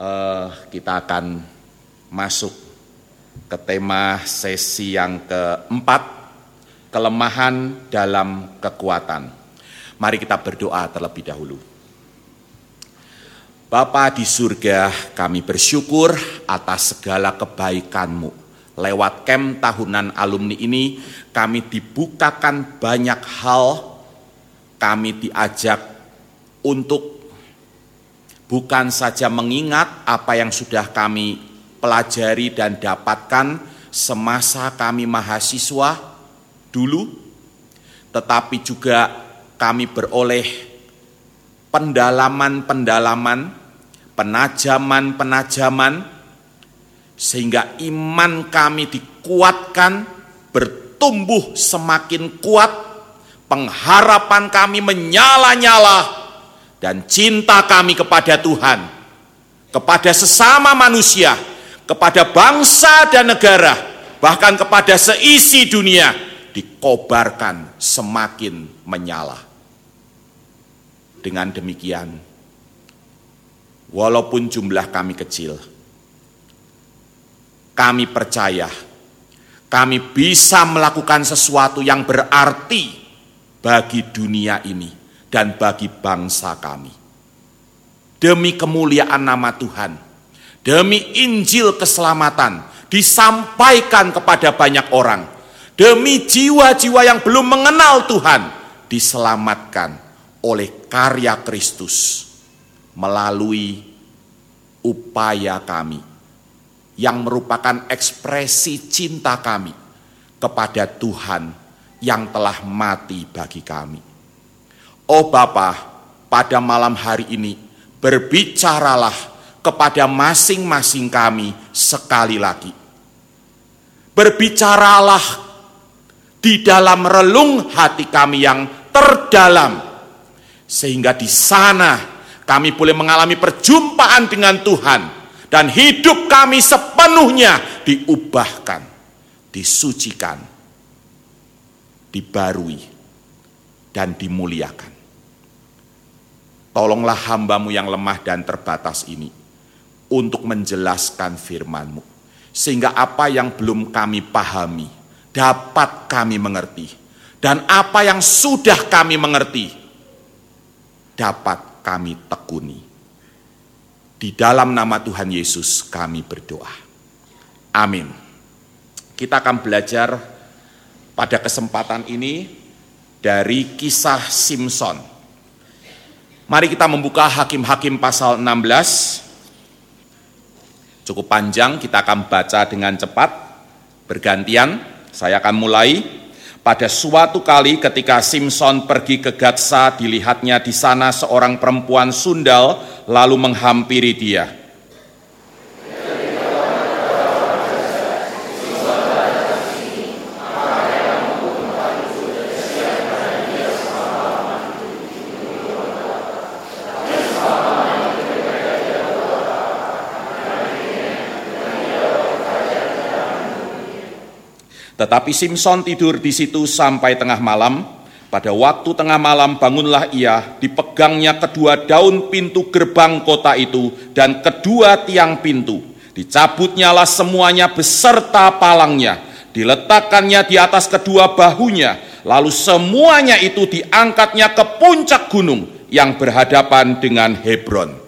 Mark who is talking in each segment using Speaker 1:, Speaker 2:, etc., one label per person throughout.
Speaker 1: uh, kita akan masuk ke tema sesi yang keempat, kelemahan dalam kekuatan. Mari kita berdoa terlebih dahulu. Bapa di surga, kami bersyukur atas segala kebaikan-Mu. Lewat kem tahunan alumni ini, kami dibukakan banyak hal, kami diajak untuk bukan saja mengingat apa yang sudah kami pelajari dan dapatkan semasa kami mahasiswa dulu, tetapi juga kami beroleh pendalaman-pendalaman, penajaman-penajaman, sehingga iman kami dikuatkan, bertumbuh semakin kuat, pengharapan kami menyala-nyala, dan cinta kami kepada Tuhan, kepada sesama manusia, kepada bangsa dan negara, bahkan kepada seisi dunia dikobarkan semakin menyala. Dengan demikian, walaupun jumlah kami kecil, kami percaya kami bisa melakukan sesuatu yang berarti bagi dunia ini dan bagi bangsa kami. Demi kemuliaan nama Tuhan, demi Injil keselamatan disampaikan kepada banyak orang, demi jiwa-jiwa yang belum mengenal Tuhan diselamatkan oleh karya Kristus melalui upaya kami yang merupakan ekspresi cinta kami kepada Tuhan yang telah mati bagi kami. Oh Bapa, pada malam hari ini berbicaralah kepada masing-masing kami sekali lagi. Berbicaralah di dalam relung hati kami yang terdalam sehingga di sana kami boleh mengalami perjumpaan dengan Tuhan dan hidup kami sepenuhnya diubahkan, disucikan, dibarui dan dimuliakan. Tolonglah hambamu yang lemah dan terbatas ini untuk menjelaskan firmanmu. Sehingga apa yang belum kami pahami dapat kami mengerti. Dan apa yang sudah kami mengerti dapat kami tekuni. Di dalam nama Tuhan Yesus kami berdoa. Amin. Kita akan belajar pada kesempatan ini dari kisah Simpson Mari kita membuka Hakim-Hakim pasal 16. Cukup panjang, kita akan baca dengan cepat. Bergantian, saya akan mulai. Pada suatu kali ketika Simpson pergi ke Gatsa, dilihatnya di sana seorang perempuan sundal lalu menghampiri dia. Tetapi Simpson tidur di situ sampai tengah malam. Pada waktu tengah malam bangunlah ia, dipegangnya kedua daun pintu gerbang kota itu dan kedua tiang pintu. Dicabutnyalah semuanya beserta palangnya, diletakkannya di atas kedua bahunya, lalu semuanya itu diangkatnya ke puncak gunung yang berhadapan dengan Hebron.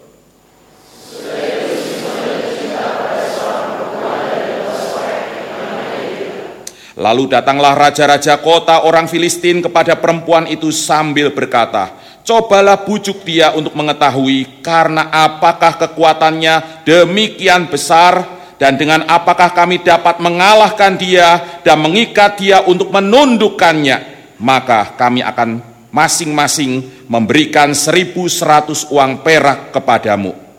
Speaker 1: Lalu datanglah raja-raja kota orang Filistin kepada perempuan itu sambil berkata, Cobalah bujuk dia untuk mengetahui karena apakah kekuatannya demikian besar dan dengan apakah kami dapat mengalahkan dia dan mengikat dia untuk menundukkannya. Maka kami akan masing-masing memberikan seribu seratus uang perak kepadamu.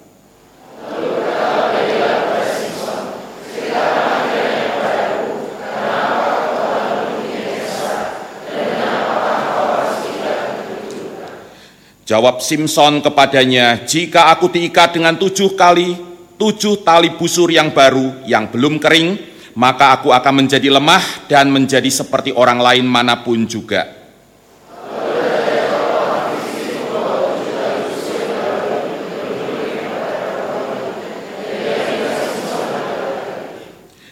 Speaker 1: Jawab Simpson kepadanya, jika aku diikat dengan tujuh kali, tujuh tali busur yang baru, yang belum kering, maka aku akan menjadi lemah dan menjadi seperti orang lain mana pun juga.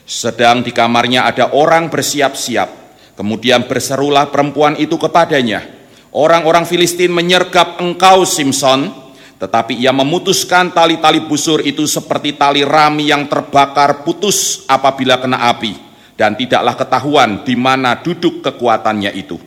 Speaker 1: Sedang di kamarnya ada orang bersiap-siap, kemudian berserulah perempuan itu kepadanya, Orang-orang Filistin menyergap engkau Simpson, tetapi ia memutuskan tali-tali busur itu seperti tali rami yang terbakar putus apabila kena api, dan tidaklah ketahuan di mana duduk kekuatannya itu.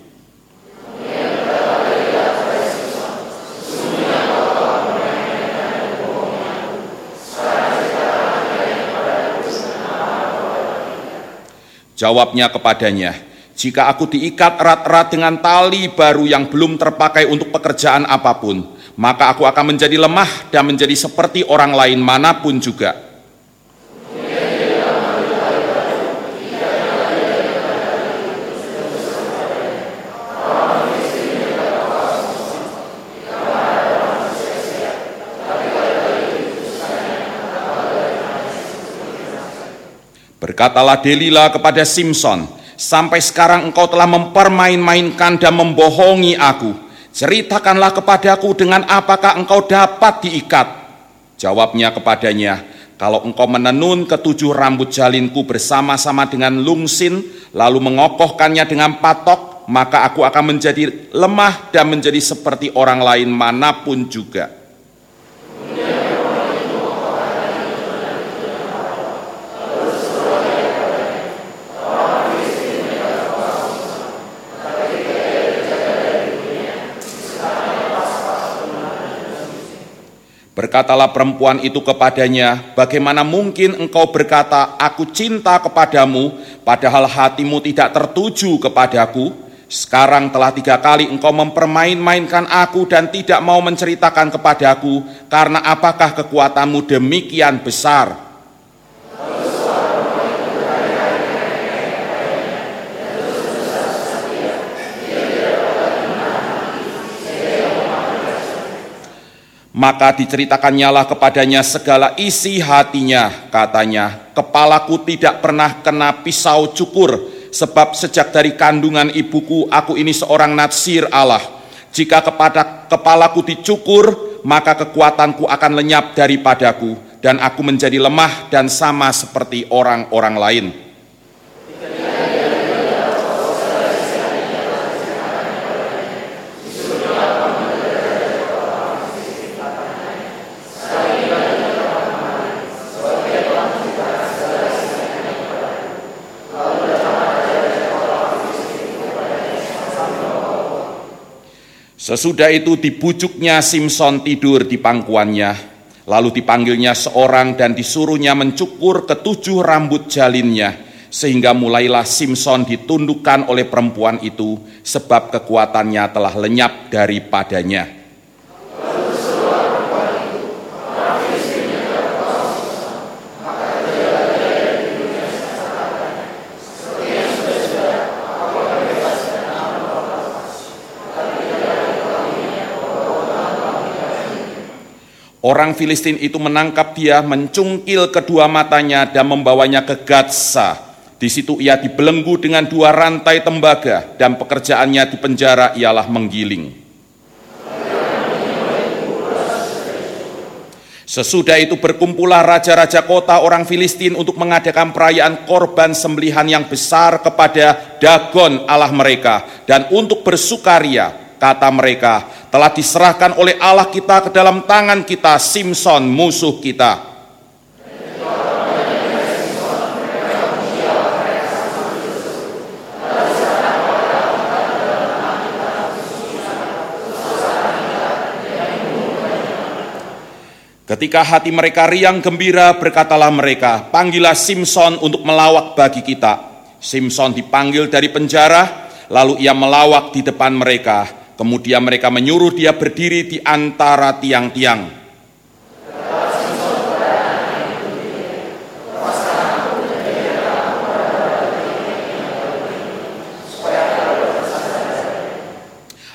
Speaker 1: Jawabnya kepadanya, jika aku diikat erat-erat dengan tali baru yang belum terpakai untuk pekerjaan apa pun, maka aku akan menjadi lemah dan menjadi seperti orang lain mana pun juga. Berkatalah Delila kepada Simpson, sampai sekarang engkau telah mempermain-mainkan dan membohongi aku. Ceritakanlah kepadaku dengan apakah engkau dapat diikat. Jawabnya kepadanya, kalau engkau menenun ketujuh rambut jalinku bersama-sama dengan lungsin, lalu mengokohkannya dengan patok, maka aku akan menjadi lemah dan menjadi seperti orang lain mana pun juga.' Berkatalah perempuan itu kepadanya, "Bagaimana mungkin engkau berkata, 'Aku cinta kepadamu,' padahal hatimu tidak tertuju kepadaku? Sekarang telah tiga kali engkau mempermain-mainkan aku dan tidak mau menceritakan kepadaku, karena apakah kekuatanmu demikian besar?" Maka diceritakannya kepadanya segala isi hatinya, katanya, kepalaku tidak pernah kena pisau cukur, sebab sejak dari kandungan ibuku aku ini seorang natsir Allah. Jika kepada kepalaku dicukur, maka kekuatanku akan lenyap daripadaku, dan aku menjadi lemah dan sama seperti orang-orang lain. Sesudah itu dibujuknya Simpson tidur di pangkuannya, lalu dipanggilnya seorang dan disuruhnya mencukur ketujuh rambut jalinnya, sehingga mulailah Simpson ditundukkan oleh perempuan itu, sebab kekuatannya telah lenyap daripadanya. Orang Filistin itu menangkap dia, mencungkil kedua matanya dan membawanya ke Gatsa. Di situ ia dibelenggu dengan dua rantai tembaga dan pekerjaannya di penjara ialah menggiling. Sesudah itu berkumpullah raja-raja kota orang Filistin untuk mengadakan perayaan korban sembelihan yang besar kepada Dagon Allah mereka dan untuk bersukaria Kata mereka, telah diserahkan oleh Allah kita ke dalam tangan kita, Simpson musuh kita. Ketika hati mereka riang gembira, berkatalah mereka, panggillah Simpson untuk melawak bagi kita. Simpson dipanggil dari penjara, lalu ia melawak di depan mereka. Kemudian mereka menyuruh dia berdiri di antara tiang-tiang.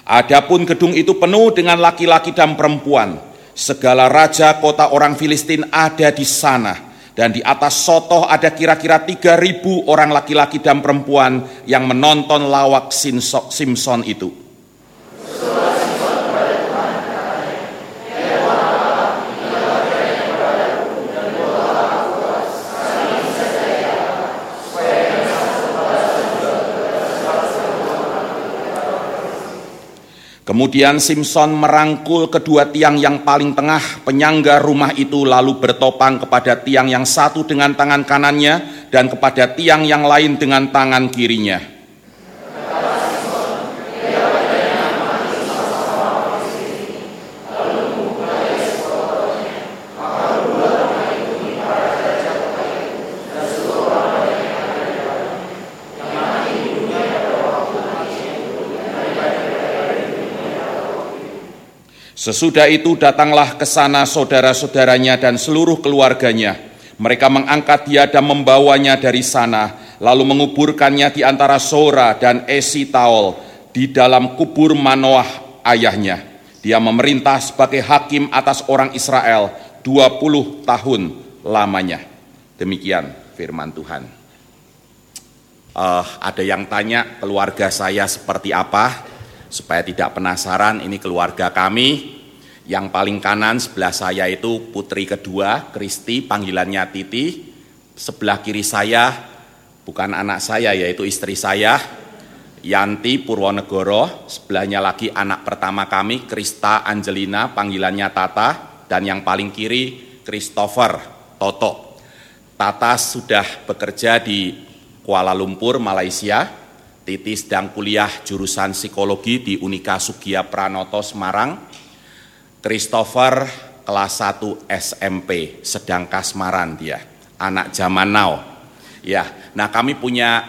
Speaker 1: Adapun gedung itu penuh dengan laki-laki dan perempuan. Segala raja kota orang Filistin ada di sana. Dan di atas sotoh ada kira-kira 3.000 orang laki-laki dan perempuan yang menonton lawak Simpson itu. Kemudian Simpson merangkul kedua tiang yang paling tengah penyangga rumah itu lalu bertopang kepada tiang yang satu dengan tangan kanannya dan kepada tiang yang lain dengan tangan kirinya. Sesudah itu datanglah ke sana saudara-saudaranya dan seluruh keluarganya. Mereka mengangkat dia dan membawanya dari sana, lalu menguburkannya di antara Sora dan Esitaol di dalam kubur Manoah ayahnya. Dia memerintah sebagai hakim atas orang Israel 20 tahun lamanya. Demikian firman Tuhan. Uh, ada yang tanya keluarga saya seperti apa? Supaya tidak penasaran, ini keluarga kami. Yang paling kanan sebelah saya itu putri kedua, Kristi, panggilannya Titi. Sebelah kiri saya, bukan anak saya, yaitu istri saya, Yanti Purwonegoro. Sebelahnya lagi anak pertama kami, Krista Angelina, panggilannya Tata. Dan yang paling kiri, Christopher Toto. Tata sudah bekerja di Kuala Lumpur, Malaysia Titi sedang kuliah jurusan psikologi di Unika Sugia Pranoto Semarang. Christopher kelas 1 SMP, sedang kasmaran dia, anak zaman now. Ya, nah kami punya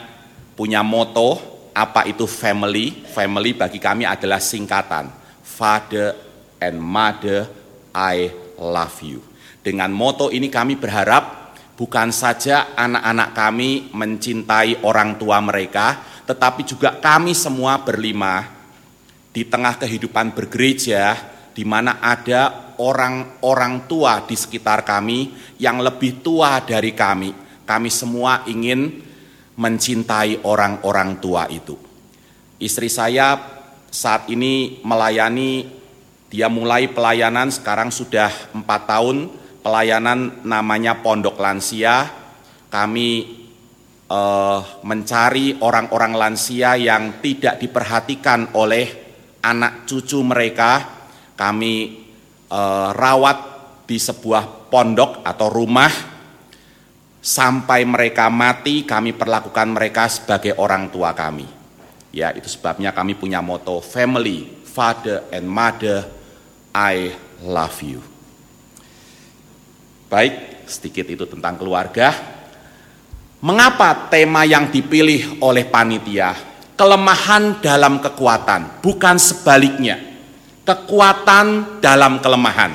Speaker 1: punya moto apa itu family? Family bagi kami adalah singkatan Father and Mother I love you. Dengan moto ini kami berharap bukan saja anak-anak kami mencintai orang tua mereka, tetapi juga kami semua berlima di tengah kehidupan bergereja di mana ada orang-orang tua di sekitar kami yang lebih tua dari kami. Kami semua ingin mencintai orang-orang tua itu. Istri saya saat ini melayani, dia mulai pelayanan sekarang sudah empat tahun, pelayanan namanya Pondok Lansia. Kami uh, mencari orang-orang lansia yang tidak diperhatikan oleh anak cucu mereka. Kami uh, rawat di sebuah pondok atau rumah sampai mereka mati. Kami perlakukan mereka sebagai orang tua kami. Ya, itu sebabnya kami punya moto family, father and mother, I love you. Baik, sedikit itu tentang keluarga. Mengapa tema yang dipilih oleh panitia kelemahan dalam kekuatan, bukan sebaliknya. Kekuatan dalam kelemahan.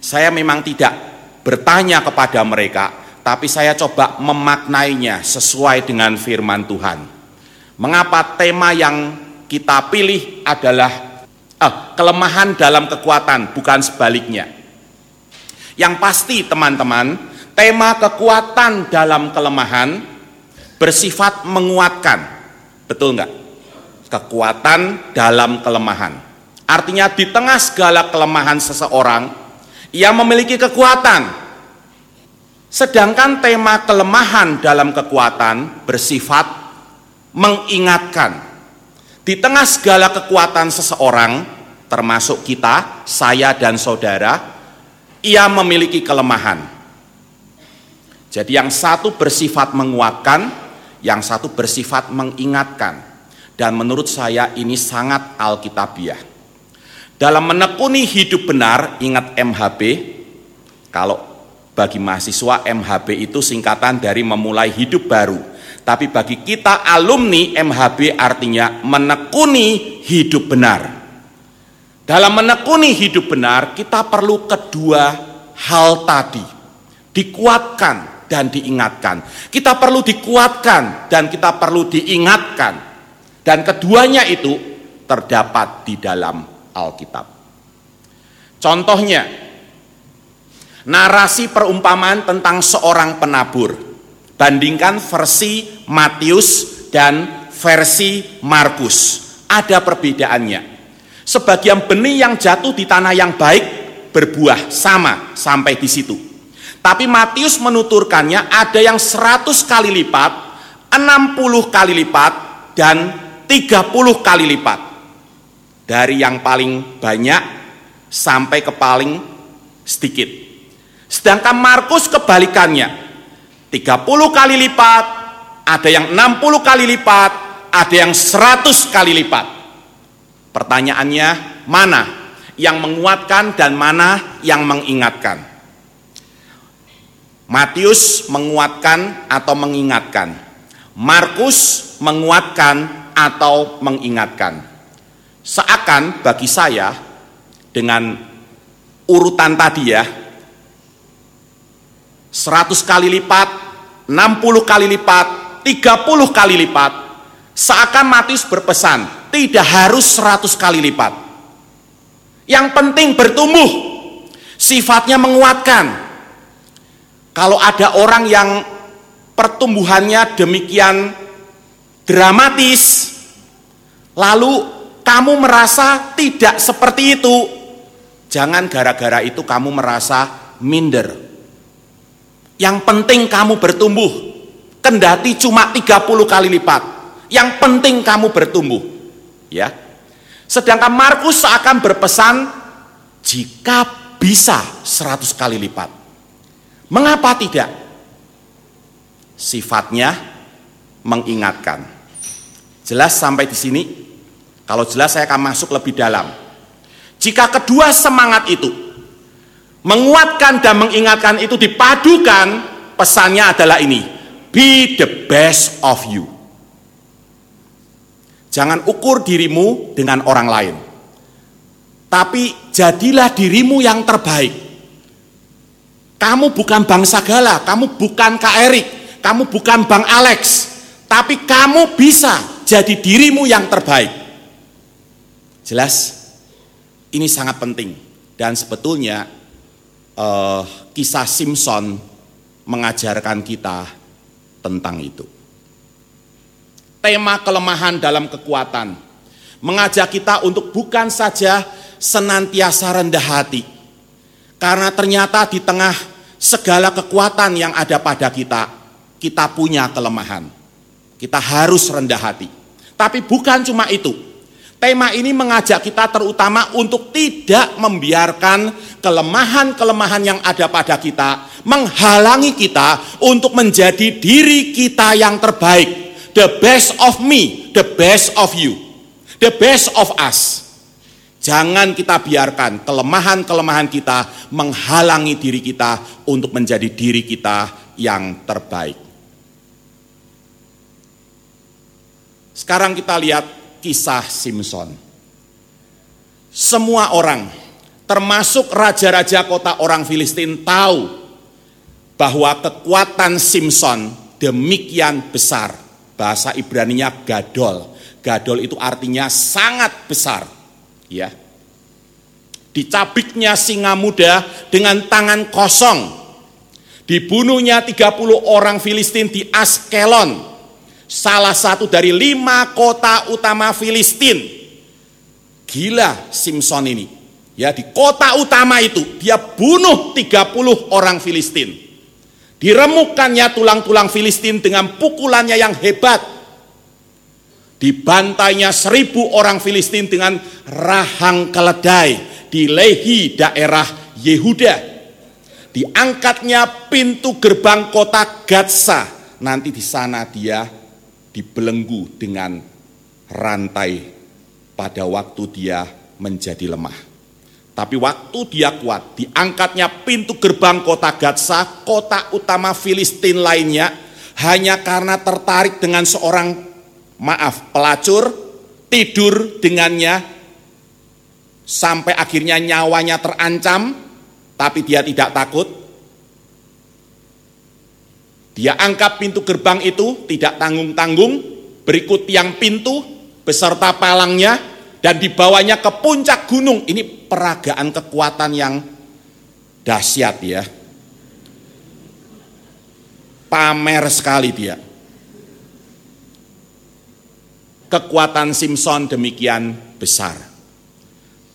Speaker 1: Saya memang tidak bertanya kepada mereka, tapi saya coba memaknainya sesuai dengan firman Tuhan. Mengapa tema yang kita pilih adalah eh, kelemahan dalam kekuatan, bukan sebaliknya. Yang pasti teman-teman, tema kekuatan dalam kelemahan bersifat menguatkan. Betul enggak? Kekuatan dalam kelemahan. Artinya di tengah segala kelemahan seseorang, ia memiliki kekuatan. Sedangkan tema kelemahan dalam kekuatan bersifat mengingatkan. Di tengah segala kekuatan seseorang, termasuk kita, saya dan saudara, ia memiliki kelemahan jadi yang satu bersifat menguatkan, yang satu bersifat mengingatkan. Dan menurut saya ini sangat alkitabiah. Dalam menekuni hidup benar, ingat MHB, kalau bagi mahasiswa MHB itu singkatan dari memulai hidup baru. Tapi bagi kita alumni MHB artinya menekuni hidup benar. Dalam menekuni hidup benar kita perlu kedua hal tadi. Dikuatkan dan diingatkan. Kita perlu dikuatkan dan kita perlu diingatkan. Dan keduanya itu terdapat di dalam Alkitab. Contohnya, narasi perumpamaan tentang seorang penabur. Bandingkan versi Matius dan versi Markus. Ada perbedaannya. Sebagian benih yang jatuh di tanah yang baik berbuah sama sampai di situ tapi Matius menuturkannya ada yang 100 kali lipat, 60 kali lipat, dan 30 kali lipat. Dari yang paling banyak sampai ke paling sedikit. Sedangkan Markus kebalikannya. 30 kali lipat, ada yang 60 kali lipat, ada yang 100 kali lipat. Pertanyaannya, mana yang menguatkan dan mana yang mengingatkan? Matius menguatkan atau mengingatkan. Markus menguatkan atau mengingatkan. Seakan bagi saya dengan urutan tadi ya, 100 kali lipat, 60 kali lipat, 30 kali lipat, seakan Matius berpesan, tidak harus 100 kali lipat. Yang penting bertumbuh, sifatnya menguatkan, kalau ada orang yang pertumbuhannya demikian dramatis, lalu kamu merasa tidak seperti itu, jangan gara-gara itu kamu merasa minder. Yang penting kamu bertumbuh, kendati cuma 30 kali lipat. Yang penting kamu bertumbuh. Ya. Sedangkan Markus seakan berpesan jika bisa 100 kali lipat. Mengapa tidak? Sifatnya mengingatkan. Jelas sampai di sini? Kalau jelas saya akan masuk lebih dalam. Jika kedua semangat itu menguatkan dan mengingatkan itu dipadukan, pesannya adalah ini: be the best of you. Jangan ukur dirimu dengan orang lain, tapi jadilah dirimu yang terbaik. Kamu bukan Bang Sagala, kamu bukan Kak Erik, kamu bukan Bang Alex, tapi kamu bisa jadi dirimu yang terbaik. Jelas? Ini sangat penting dan sebetulnya uh, kisah Simpson mengajarkan kita tentang itu. Tema kelemahan dalam kekuatan mengajak kita untuk bukan saja senantiasa rendah hati, karena ternyata di tengah segala kekuatan yang ada pada kita, kita punya kelemahan. Kita harus rendah hati. Tapi bukan cuma itu. Tema ini mengajak kita terutama untuk tidak membiarkan kelemahan-kelemahan yang ada pada kita menghalangi kita untuk menjadi diri kita yang terbaik. The best of me, the best of you, the best of us. Jangan kita biarkan kelemahan-kelemahan kita menghalangi diri kita untuk menjadi diri kita yang terbaik. Sekarang kita lihat kisah Simpson. Semua orang, termasuk raja-raja kota orang Filistin tahu bahwa kekuatan Simpson demikian besar. Bahasa Ibraninya gadol. Gadol itu artinya sangat besar ya. Dicabiknya singa muda dengan tangan kosong. Dibunuhnya 30 orang Filistin di Askelon, salah satu dari lima kota utama Filistin. Gila Simpson ini. Ya, di kota utama itu dia bunuh 30 orang Filistin. Diremukannya tulang-tulang Filistin dengan pukulannya yang hebat Dibantainya seribu orang Filistin dengan rahang keledai di Lehi daerah Yehuda. Diangkatnya pintu gerbang kota Gatsa. Nanti di sana dia dibelenggu dengan rantai pada waktu dia menjadi lemah. Tapi waktu dia kuat, diangkatnya pintu gerbang kota Gatsa, kota utama Filistin lainnya, hanya karena tertarik dengan seorang maaf, pelacur tidur dengannya sampai akhirnya nyawanya terancam, tapi dia tidak takut. Dia angkat pintu gerbang itu tidak tanggung-tanggung, berikut tiang pintu beserta palangnya dan dibawanya ke puncak gunung. Ini peragaan kekuatan yang dahsyat ya. Pamer sekali dia. Kekuatan Simpson demikian besar.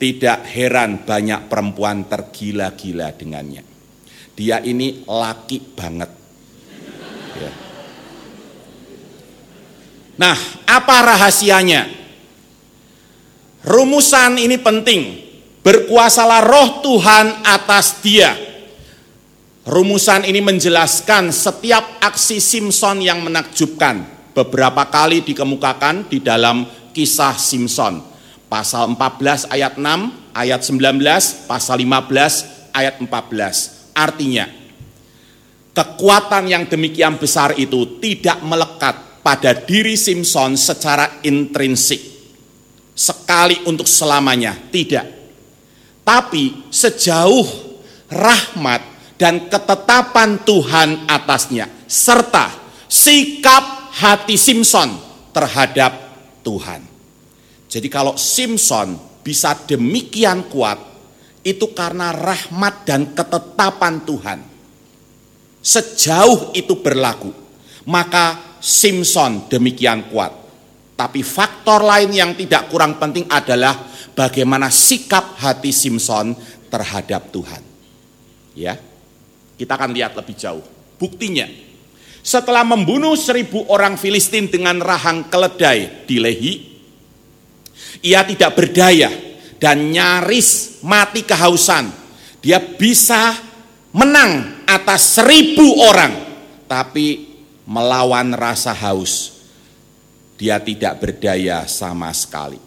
Speaker 1: Tidak heran banyak perempuan tergila-gila dengannya. Dia ini laki banget. Nah, apa rahasianya? Rumusan ini penting. Berkuasalah roh Tuhan atas dia. Rumusan ini menjelaskan setiap aksi Simpson yang menakjubkan. Beberapa kali dikemukakan di dalam kisah Simpson. Pasal 14 ayat 6, ayat 19, pasal 15 ayat 14. Artinya, kekuatan yang demikian besar itu tidak melekat pada diri Simpson secara intrinsik sekali untuk selamanya, tidak. Tapi sejauh rahmat dan ketetapan Tuhan atasnya, serta sikap hati Simpson terhadap Tuhan. Jadi kalau Simpson bisa demikian kuat, itu karena rahmat dan ketetapan Tuhan. Sejauh itu berlaku, maka Simpson demikian kuat. Tapi faktor lain yang tidak kurang penting adalah bagaimana sikap hati Simpson terhadap Tuhan. Ya, kita akan lihat lebih jauh. Buktinya, setelah membunuh seribu orang Filistin dengan rahang keledai di Lehi, ia tidak berdaya dan nyaris mati kehausan. Dia bisa menang atas seribu orang, tapi melawan rasa haus dia tidak berdaya sama sekali.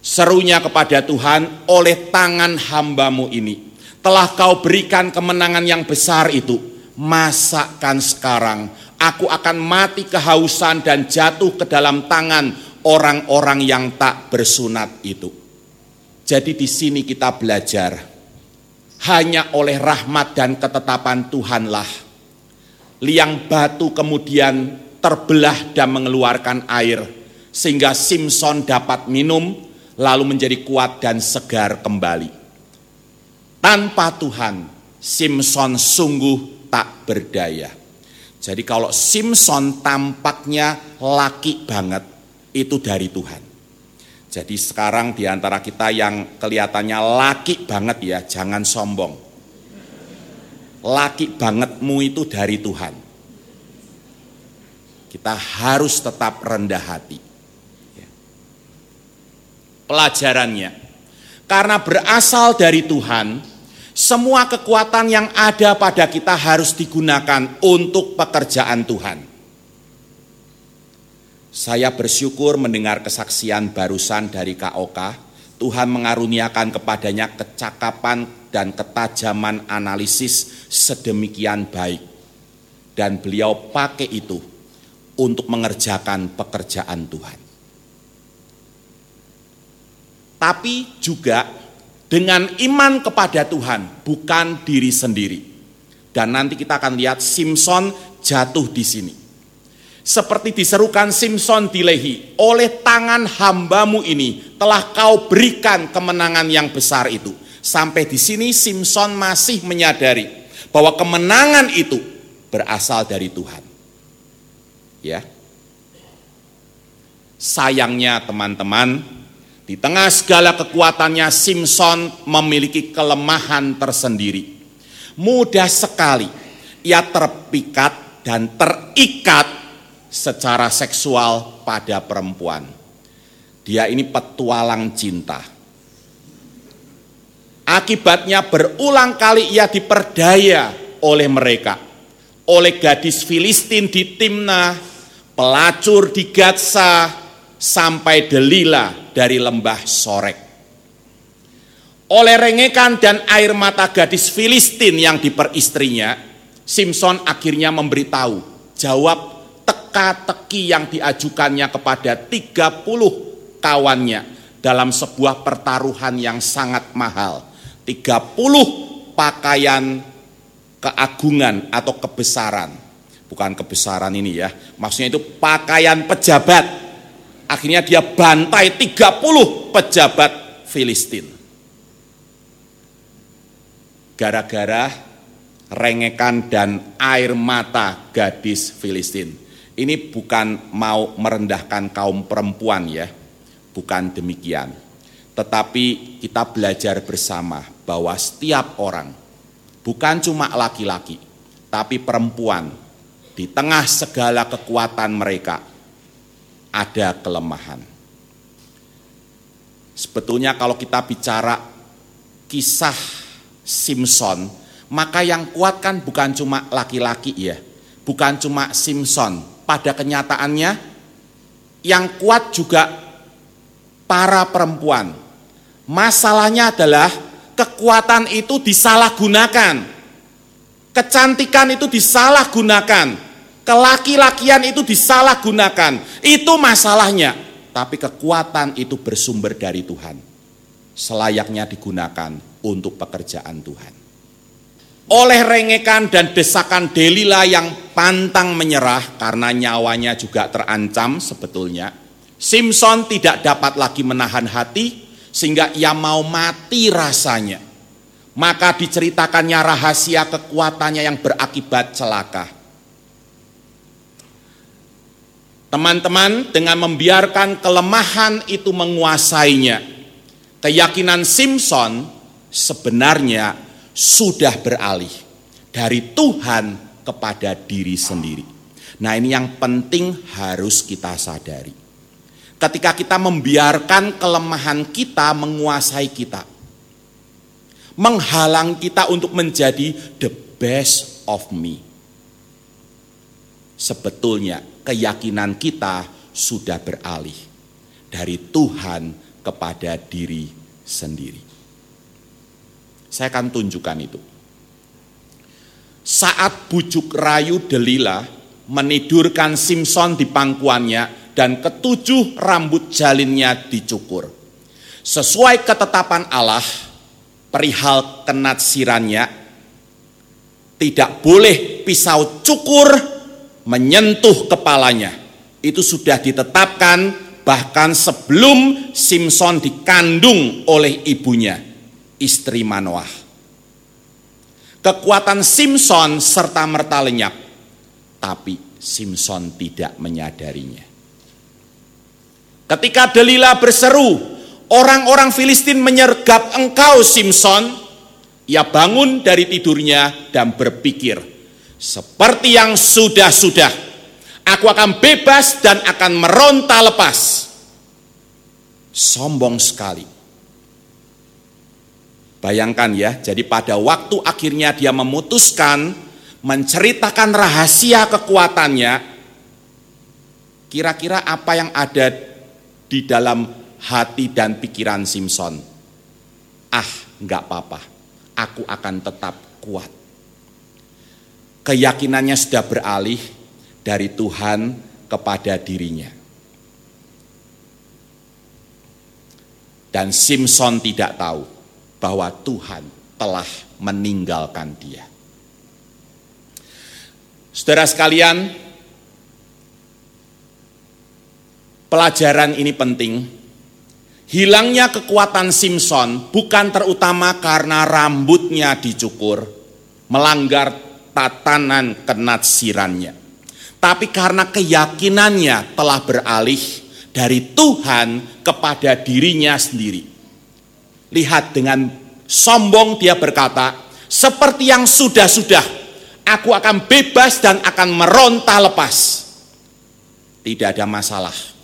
Speaker 1: Serunya kepada Tuhan, oleh tangan hambamu ini, telah kau berikan kemenangan yang besar itu. Masakan sekarang, aku akan mati kehausan dan jatuh ke dalam tangan orang-orang yang tak bersunat itu. Jadi di sini kita belajar, hanya oleh rahmat dan ketetapan Tuhanlah, liang batu kemudian terbelah dan mengeluarkan air, sehingga Simpson dapat minum, lalu menjadi kuat dan segar kembali. Tanpa Tuhan, Simpson sungguh tak berdaya. Jadi kalau Simpson tampaknya laki banget, itu dari Tuhan. Jadi sekarang di antara kita yang kelihatannya laki banget ya, jangan sombong. Laki bangetmu itu dari Tuhan kita harus tetap rendah hati. Ya. Pelajarannya, karena berasal dari Tuhan, semua kekuatan yang ada pada kita harus digunakan untuk pekerjaan Tuhan. Saya bersyukur mendengar kesaksian barusan dari KOK. Tuhan mengaruniakan kepadanya kecakapan dan ketajaman analisis sedemikian baik. Dan beliau pakai itu untuk mengerjakan pekerjaan Tuhan. Tapi juga dengan iman kepada Tuhan, bukan diri sendiri. Dan nanti kita akan lihat Simpson jatuh di sini. Seperti diserukan Simpson di Lehi, oleh tangan hambamu ini telah kau berikan kemenangan yang besar itu. Sampai di sini Simpson masih menyadari bahwa kemenangan itu berasal dari Tuhan. Ya. Sayangnya teman-teman, di tengah segala kekuatannya Simpson memiliki kelemahan tersendiri. Mudah sekali ia terpikat dan terikat secara seksual pada perempuan. Dia ini petualang cinta. Akibatnya berulang kali ia diperdaya oleh mereka. Oleh gadis Filistin di Timnah, pelacur di Gatsa sampai Delila dari lembah Sorek. Oleh rengekan dan air mata gadis Filistin yang diperistrinya, Simpson akhirnya memberitahu jawab teka-teki yang diajukannya kepada 30 kawannya dalam sebuah pertaruhan yang sangat mahal. 30 pakaian keagungan atau kebesaran bukan kebesaran ini ya. Maksudnya itu pakaian pejabat. Akhirnya dia bantai 30 pejabat Filistin. Gara-gara rengekan dan air mata gadis Filistin. Ini bukan mau merendahkan kaum perempuan ya. Bukan demikian. Tetapi kita belajar bersama bahwa setiap orang, bukan cuma laki-laki, tapi perempuan di tengah segala kekuatan mereka ada kelemahan. Sebetulnya kalau kita bicara kisah Simpson, maka yang kuat kan bukan cuma laki-laki ya, bukan cuma Simpson. Pada kenyataannya yang kuat juga para perempuan. Masalahnya adalah kekuatan itu disalahgunakan. Kecantikan itu disalahgunakan. Kelaki-lakian itu disalahgunakan. Itu masalahnya. Tapi kekuatan itu bersumber dari Tuhan. Selayaknya digunakan untuk pekerjaan Tuhan. Oleh rengekan dan desakan Delila yang pantang menyerah karena nyawanya juga terancam sebetulnya. Simpson tidak dapat lagi menahan hati sehingga ia mau mati rasanya. Maka diceritakannya rahasia kekuatannya yang berakibat celaka. Teman-teman dengan membiarkan kelemahan itu menguasainya, keyakinan Simpson sebenarnya sudah beralih dari Tuhan kepada diri sendiri. Nah, ini yang penting harus kita sadari. Ketika kita membiarkan kelemahan kita menguasai kita. Menghalang kita untuk menjadi the best of me. Sebetulnya keyakinan kita sudah beralih dari Tuhan kepada diri sendiri. Saya akan tunjukkan itu. Saat bujuk rayu Delila menidurkan Simpson di pangkuannya, dan ketujuh rambut jalinnya dicukur. Sesuai ketetapan Allah, perihal kenatsirannya, tidak boleh pisau cukur menyentuh kepalanya. Itu sudah ditetapkan bahkan sebelum Simpson dikandung oleh ibunya, istri Manoah. Kekuatan Simpson serta merta lenyap, tapi Simpson tidak menyadarinya. Ketika Delila berseru, orang-orang Filistin menyergap engkau Simpson, ia bangun dari tidurnya dan berpikir, seperti yang sudah-sudah, aku akan bebas dan akan meronta lepas. Sombong sekali. Bayangkan ya, jadi pada waktu akhirnya dia memutuskan menceritakan rahasia kekuatannya, kira-kira apa yang ada di dalam hati dan pikiran Simpson. Ah, enggak apa-apa, aku akan tetap kuat. Keyakinannya sudah beralih dari Tuhan kepada dirinya. Dan Simpson tidak tahu bahwa Tuhan telah meninggalkan dia. Saudara sekalian, Pelajaran ini penting. Hilangnya kekuatan Simpson bukan terutama karena rambutnya dicukur, melanggar tatanan kenatsirannya. Tapi karena keyakinannya telah beralih dari Tuhan kepada dirinya sendiri. Lihat dengan sombong dia berkata, seperti yang sudah-sudah, aku akan bebas dan akan meronta lepas. Tidak ada masalah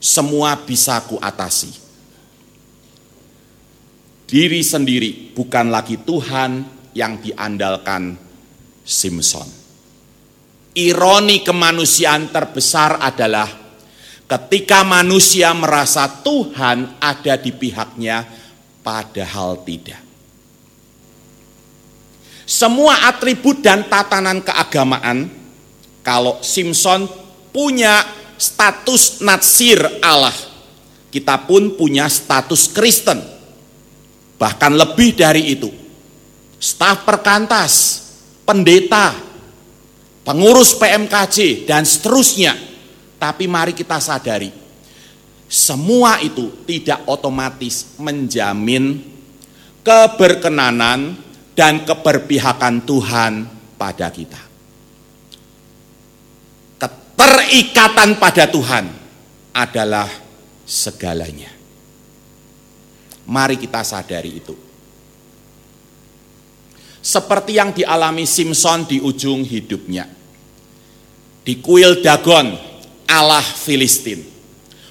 Speaker 1: semua bisa kuatasi. Diri sendiri bukan lagi Tuhan yang diandalkan Simpson. Ironi kemanusiaan terbesar adalah ketika manusia merasa Tuhan ada di pihaknya, padahal tidak. Semua atribut dan tatanan keagamaan, kalau Simpson punya status natsir Allah. Kita pun punya status Kristen. Bahkan lebih dari itu. Staf perkantas, pendeta, pengurus PMKJ, dan seterusnya. Tapi mari kita sadari, semua itu tidak otomatis menjamin keberkenanan dan keberpihakan Tuhan pada kita perikatan pada Tuhan adalah segalanya. Mari kita sadari itu. Seperti yang dialami Simpson di ujung hidupnya. Di kuil Dagon, Allah Filistin.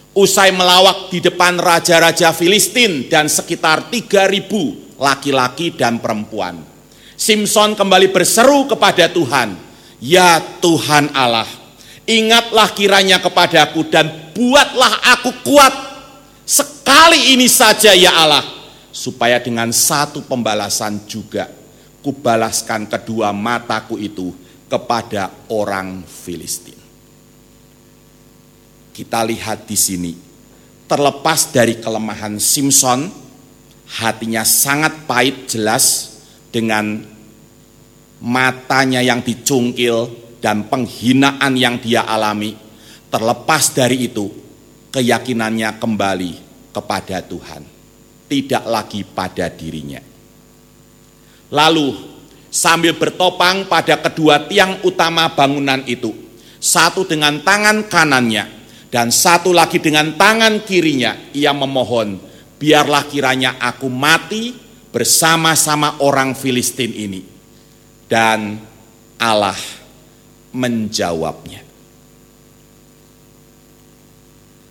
Speaker 1: usai melawak di depan raja-raja Filistin dan sekitar 3000 laki-laki dan perempuan. Simpson kembali berseru kepada Tuhan, "Ya Tuhan Allah, ingatlah kiranya kepadaku dan buatlah aku kuat sekali ini saja ya Allah, supaya dengan satu pembalasan juga kubalaskan kedua mataku itu kepada orang Filistin." Kita lihat di sini, terlepas dari kelemahan Simpson, hatinya sangat pahit jelas dengan matanya yang dicungkil dan penghinaan yang dia alami. Terlepas dari itu, keyakinannya kembali kepada Tuhan, tidak lagi pada dirinya. Lalu, sambil bertopang pada kedua tiang utama bangunan itu, satu dengan tangan kanannya, dan satu lagi dengan tangan kirinya ia memohon, biarlah kiranya aku mati bersama-sama orang Filistin ini. Dan Allah menjawabnya.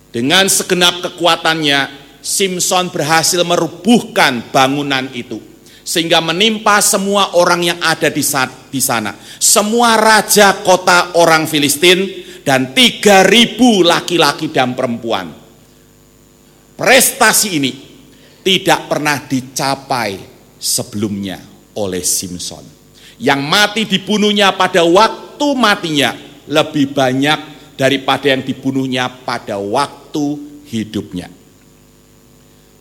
Speaker 1: Dengan segenap kekuatannya, Simpson berhasil merubuhkan bangunan itu sehingga menimpa semua orang yang ada di sana. Semua raja kota orang Filistin dan 3000 laki-laki dan perempuan. Prestasi ini tidak pernah dicapai sebelumnya oleh Simpson. Yang mati dibunuhnya pada waktu matinya lebih banyak daripada yang dibunuhnya pada waktu hidupnya.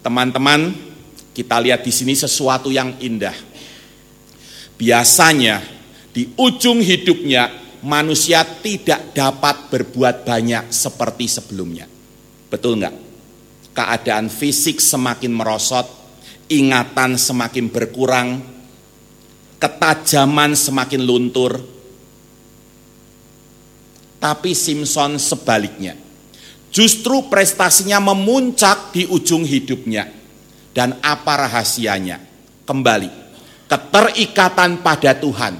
Speaker 1: Teman-teman, kita lihat di sini sesuatu yang indah. Biasanya di ujung hidupnya manusia tidak dapat berbuat banyak seperti sebelumnya. Betul nggak? Keadaan fisik semakin merosot, ingatan semakin berkurang, ketajaman semakin luntur. Tapi Simpson sebaliknya. Justru prestasinya memuncak di ujung hidupnya. Dan apa rahasianya? Kembali, keterikatan pada Tuhan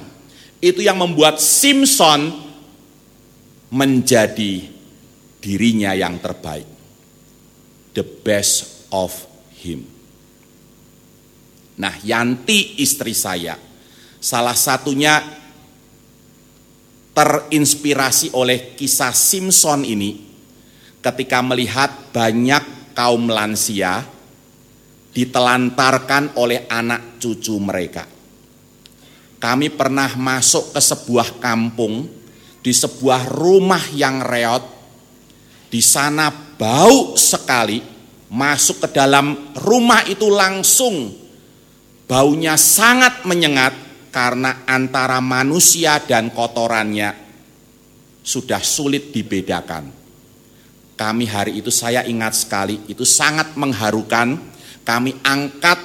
Speaker 1: itu yang membuat Simpson menjadi dirinya yang terbaik. The best of him. Nah, Yanti istri saya, salah satunya terinspirasi oleh kisah Simpson ini ketika melihat banyak kaum lansia ditelantarkan oleh anak cucu mereka kami pernah masuk ke sebuah kampung, di sebuah rumah yang reot. Di sana bau sekali, masuk ke dalam rumah itu langsung baunya sangat menyengat karena antara manusia dan kotorannya sudah sulit dibedakan. Kami hari itu saya ingat sekali, itu sangat mengharukan. Kami angkat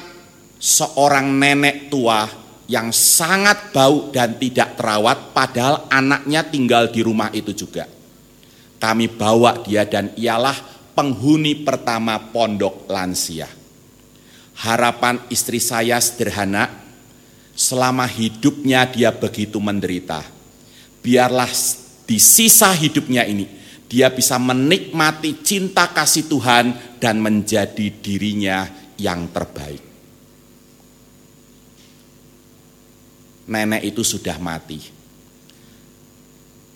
Speaker 1: seorang nenek tua yang sangat bau dan tidak terawat padahal anaknya tinggal di rumah itu juga. Kami bawa dia dan ialah penghuni pertama pondok lansia. Harapan istri saya sederhana, selama hidupnya dia begitu menderita. Biarlah di sisa hidupnya ini dia bisa menikmati cinta kasih Tuhan dan menjadi dirinya yang terbaik. nenek itu sudah mati.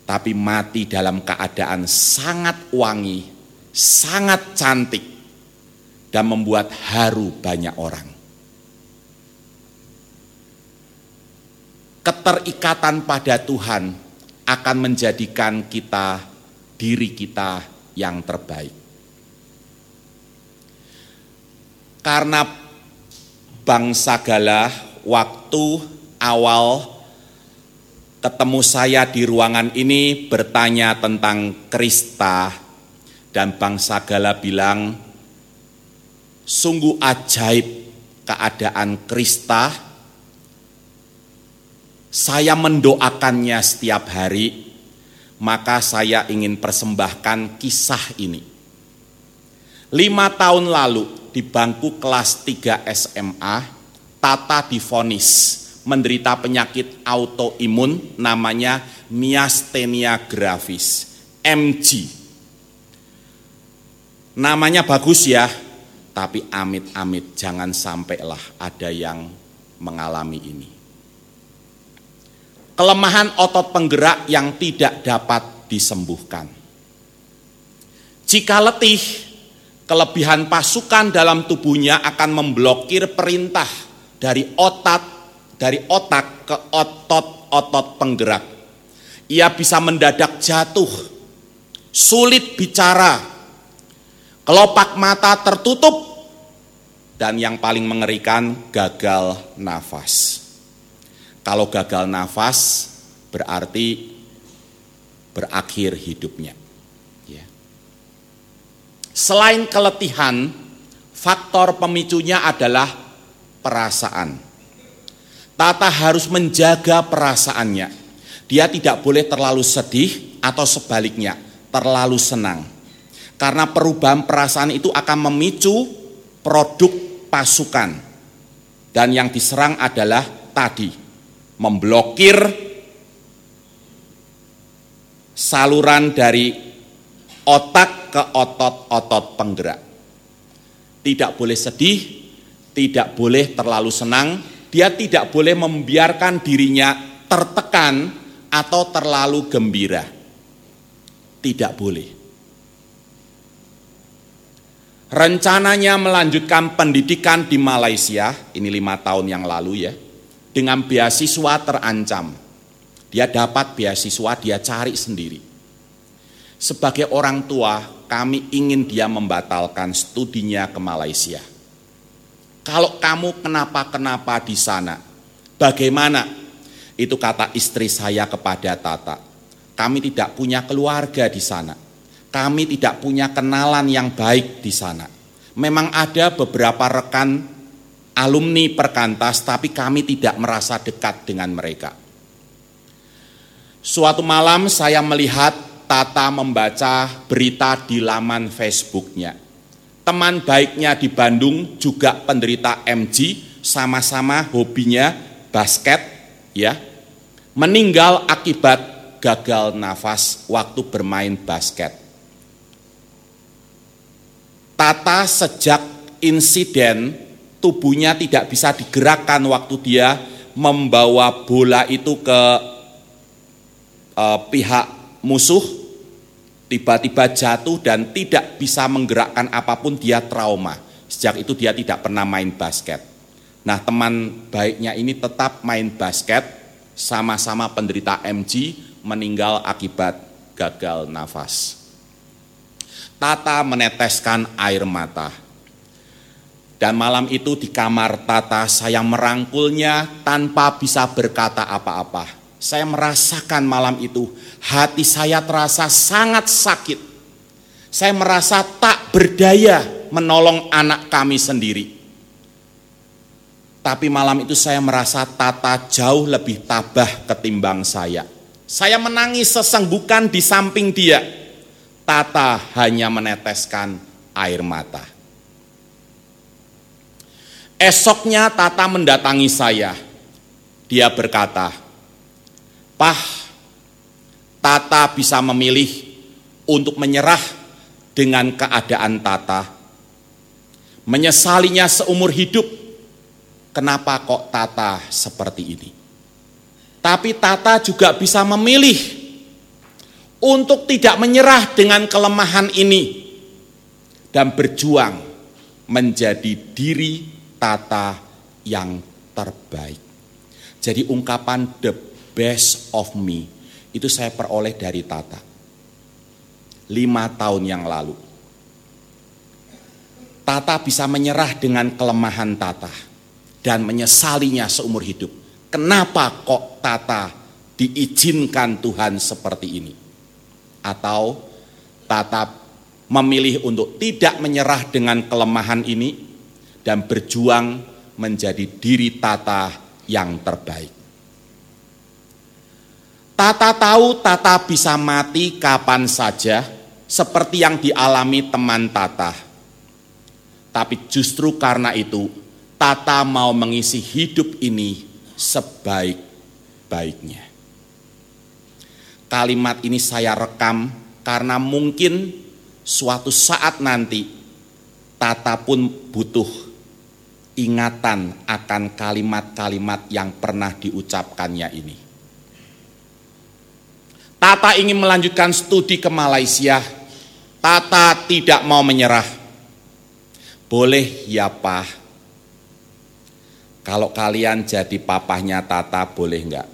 Speaker 1: Tapi mati dalam keadaan sangat wangi, sangat cantik, dan membuat haru banyak orang. Keterikatan pada Tuhan akan menjadikan kita, diri kita yang terbaik. Karena bangsa galah waktu awal ketemu saya di ruangan ini bertanya tentang Krista dan Bang Sagala bilang sungguh ajaib keadaan Krista saya mendoakannya setiap hari maka saya ingin persembahkan kisah ini lima tahun lalu di bangku kelas 3 SMA Tata difonis menderita penyakit autoimun namanya miastenia gravis, MG. namanya bagus ya, tapi amit-amit jangan sampailah ada yang mengalami ini. Kelemahan otot penggerak yang tidak dapat disembuhkan. Jika letih, kelebihan pasukan dalam tubuhnya akan memblokir perintah dari otak dari otak ke otot-otot penggerak. Ia bisa mendadak jatuh, sulit bicara, kelopak mata tertutup, dan yang paling mengerikan gagal nafas. Kalau gagal nafas berarti berakhir hidupnya. Ya. Selain keletihan, faktor pemicunya adalah perasaan. Tata harus menjaga perasaannya. Dia tidak boleh terlalu sedih atau sebaliknya, terlalu senang. Karena perubahan perasaan itu akan memicu produk pasukan. Dan yang diserang adalah tadi, memblokir saluran dari otak ke otot-otot penggerak. Tidak boleh sedih, tidak boleh terlalu senang, dia tidak boleh membiarkan dirinya tertekan atau terlalu gembira. Tidak boleh. Rencananya melanjutkan pendidikan di Malaysia, ini lima tahun yang lalu ya, dengan beasiswa terancam. Dia dapat beasiswa, dia cari sendiri. Sebagai orang tua, kami ingin dia membatalkan studinya ke Malaysia. Kalau kamu kenapa-kenapa di sana, bagaimana? Itu kata istri saya kepada Tata. Kami tidak punya keluarga di sana. Kami tidak punya kenalan yang baik di sana. Memang ada beberapa rekan alumni perkantas, tapi kami tidak merasa dekat dengan mereka. Suatu malam saya melihat Tata membaca berita di laman Facebooknya teman baiknya di Bandung juga penderita MG, sama-sama hobinya basket, ya. Meninggal akibat gagal nafas waktu bermain basket. Tata sejak insiden tubuhnya tidak bisa digerakkan waktu dia membawa bola itu ke uh, pihak musuh tiba-tiba jatuh dan tidak bisa menggerakkan apa pun dia trauma. Sejak itu dia tidak pernah main basket. Nah teman baiknya ini tetap main basket, sama-sama penderita MG meninggal akibat gagal nafas. Tata meneteskan air mata. Dan malam itu di kamar Tata saya merangkulnya tanpa bisa berkata apa-apa saya merasakan malam itu hati saya terasa sangat sakit. Saya merasa tak berdaya menolong anak kami sendiri. Tapi malam itu saya merasa Tata jauh lebih tabah ketimbang saya. Saya menangis sesenggukan di samping dia. Tata hanya meneteskan air mata. Esoknya Tata mendatangi saya. Dia berkata, Pah, Tata bisa memilih untuk menyerah dengan keadaan Tata. Menyesalinya seumur hidup. Kenapa kok Tata seperti ini? Tapi Tata juga bisa memilih untuk tidak menyerah dengan kelemahan ini dan berjuang menjadi diri Tata yang terbaik. Jadi ungkapan the best of me itu saya peroleh dari Tata. Lima tahun yang lalu. Tata bisa menyerah dengan kelemahan Tata dan menyesalinya seumur hidup. Kenapa kok Tata diizinkan Tuhan seperti ini? Atau Tata memilih untuk tidak menyerah dengan kelemahan ini dan berjuang menjadi diri Tata yang terbaik. Tata tahu Tata bisa mati kapan saja, seperti yang dialami teman Tata. Tapi justru karena itu, Tata mau mengisi hidup ini sebaik-baiknya. Kalimat ini saya rekam karena mungkin suatu saat nanti Tata pun butuh ingatan akan kalimat-kalimat yang pernah diucapkannya ini. Tata ingin melanjutkan studi ke Malaysia. Tata tidak mau menyerah. Boleh ya Pak. Kalau kalian jadi papahnya Tata boleh enggak?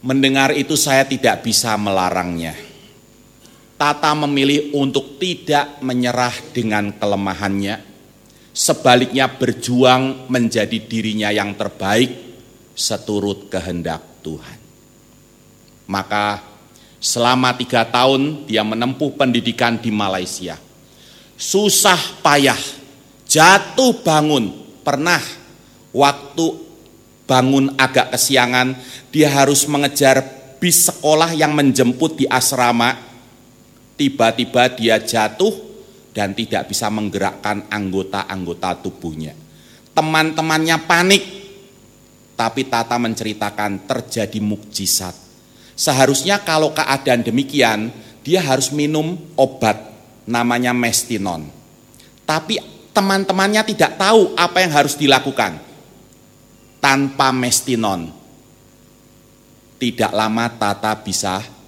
Speaker 1: Mendengar itu saya tidak bisa melarangnya. Tata memilih untuk tidak menyerah dengan kelemahannya, sebaliknya berjuang menjadi dirinya yang terbaik seturut kehendak Tuhan. Maka selama tiga tahun dia menempuh pendidikan di Malaysia. Susah payah, jatuh bangun, pernah waktu bangun agak kesiangan, dia harus mengejar bis sekolah yang menjemput di asrama. Tiba-tiba dia jatuh dan tidak bisa menggerakkan anggota-anggota tubuhnya. Teman-temannya panik, tapi Tata menceritakan terjadi mukjizat. Seharusnya kalau keadaan demikian, dia harus minum obat namanya mestinon. Tapi teman-temannya tidak tahu apa yang harus dilakukan tanpa mestinon. Tidak lama Tata bisa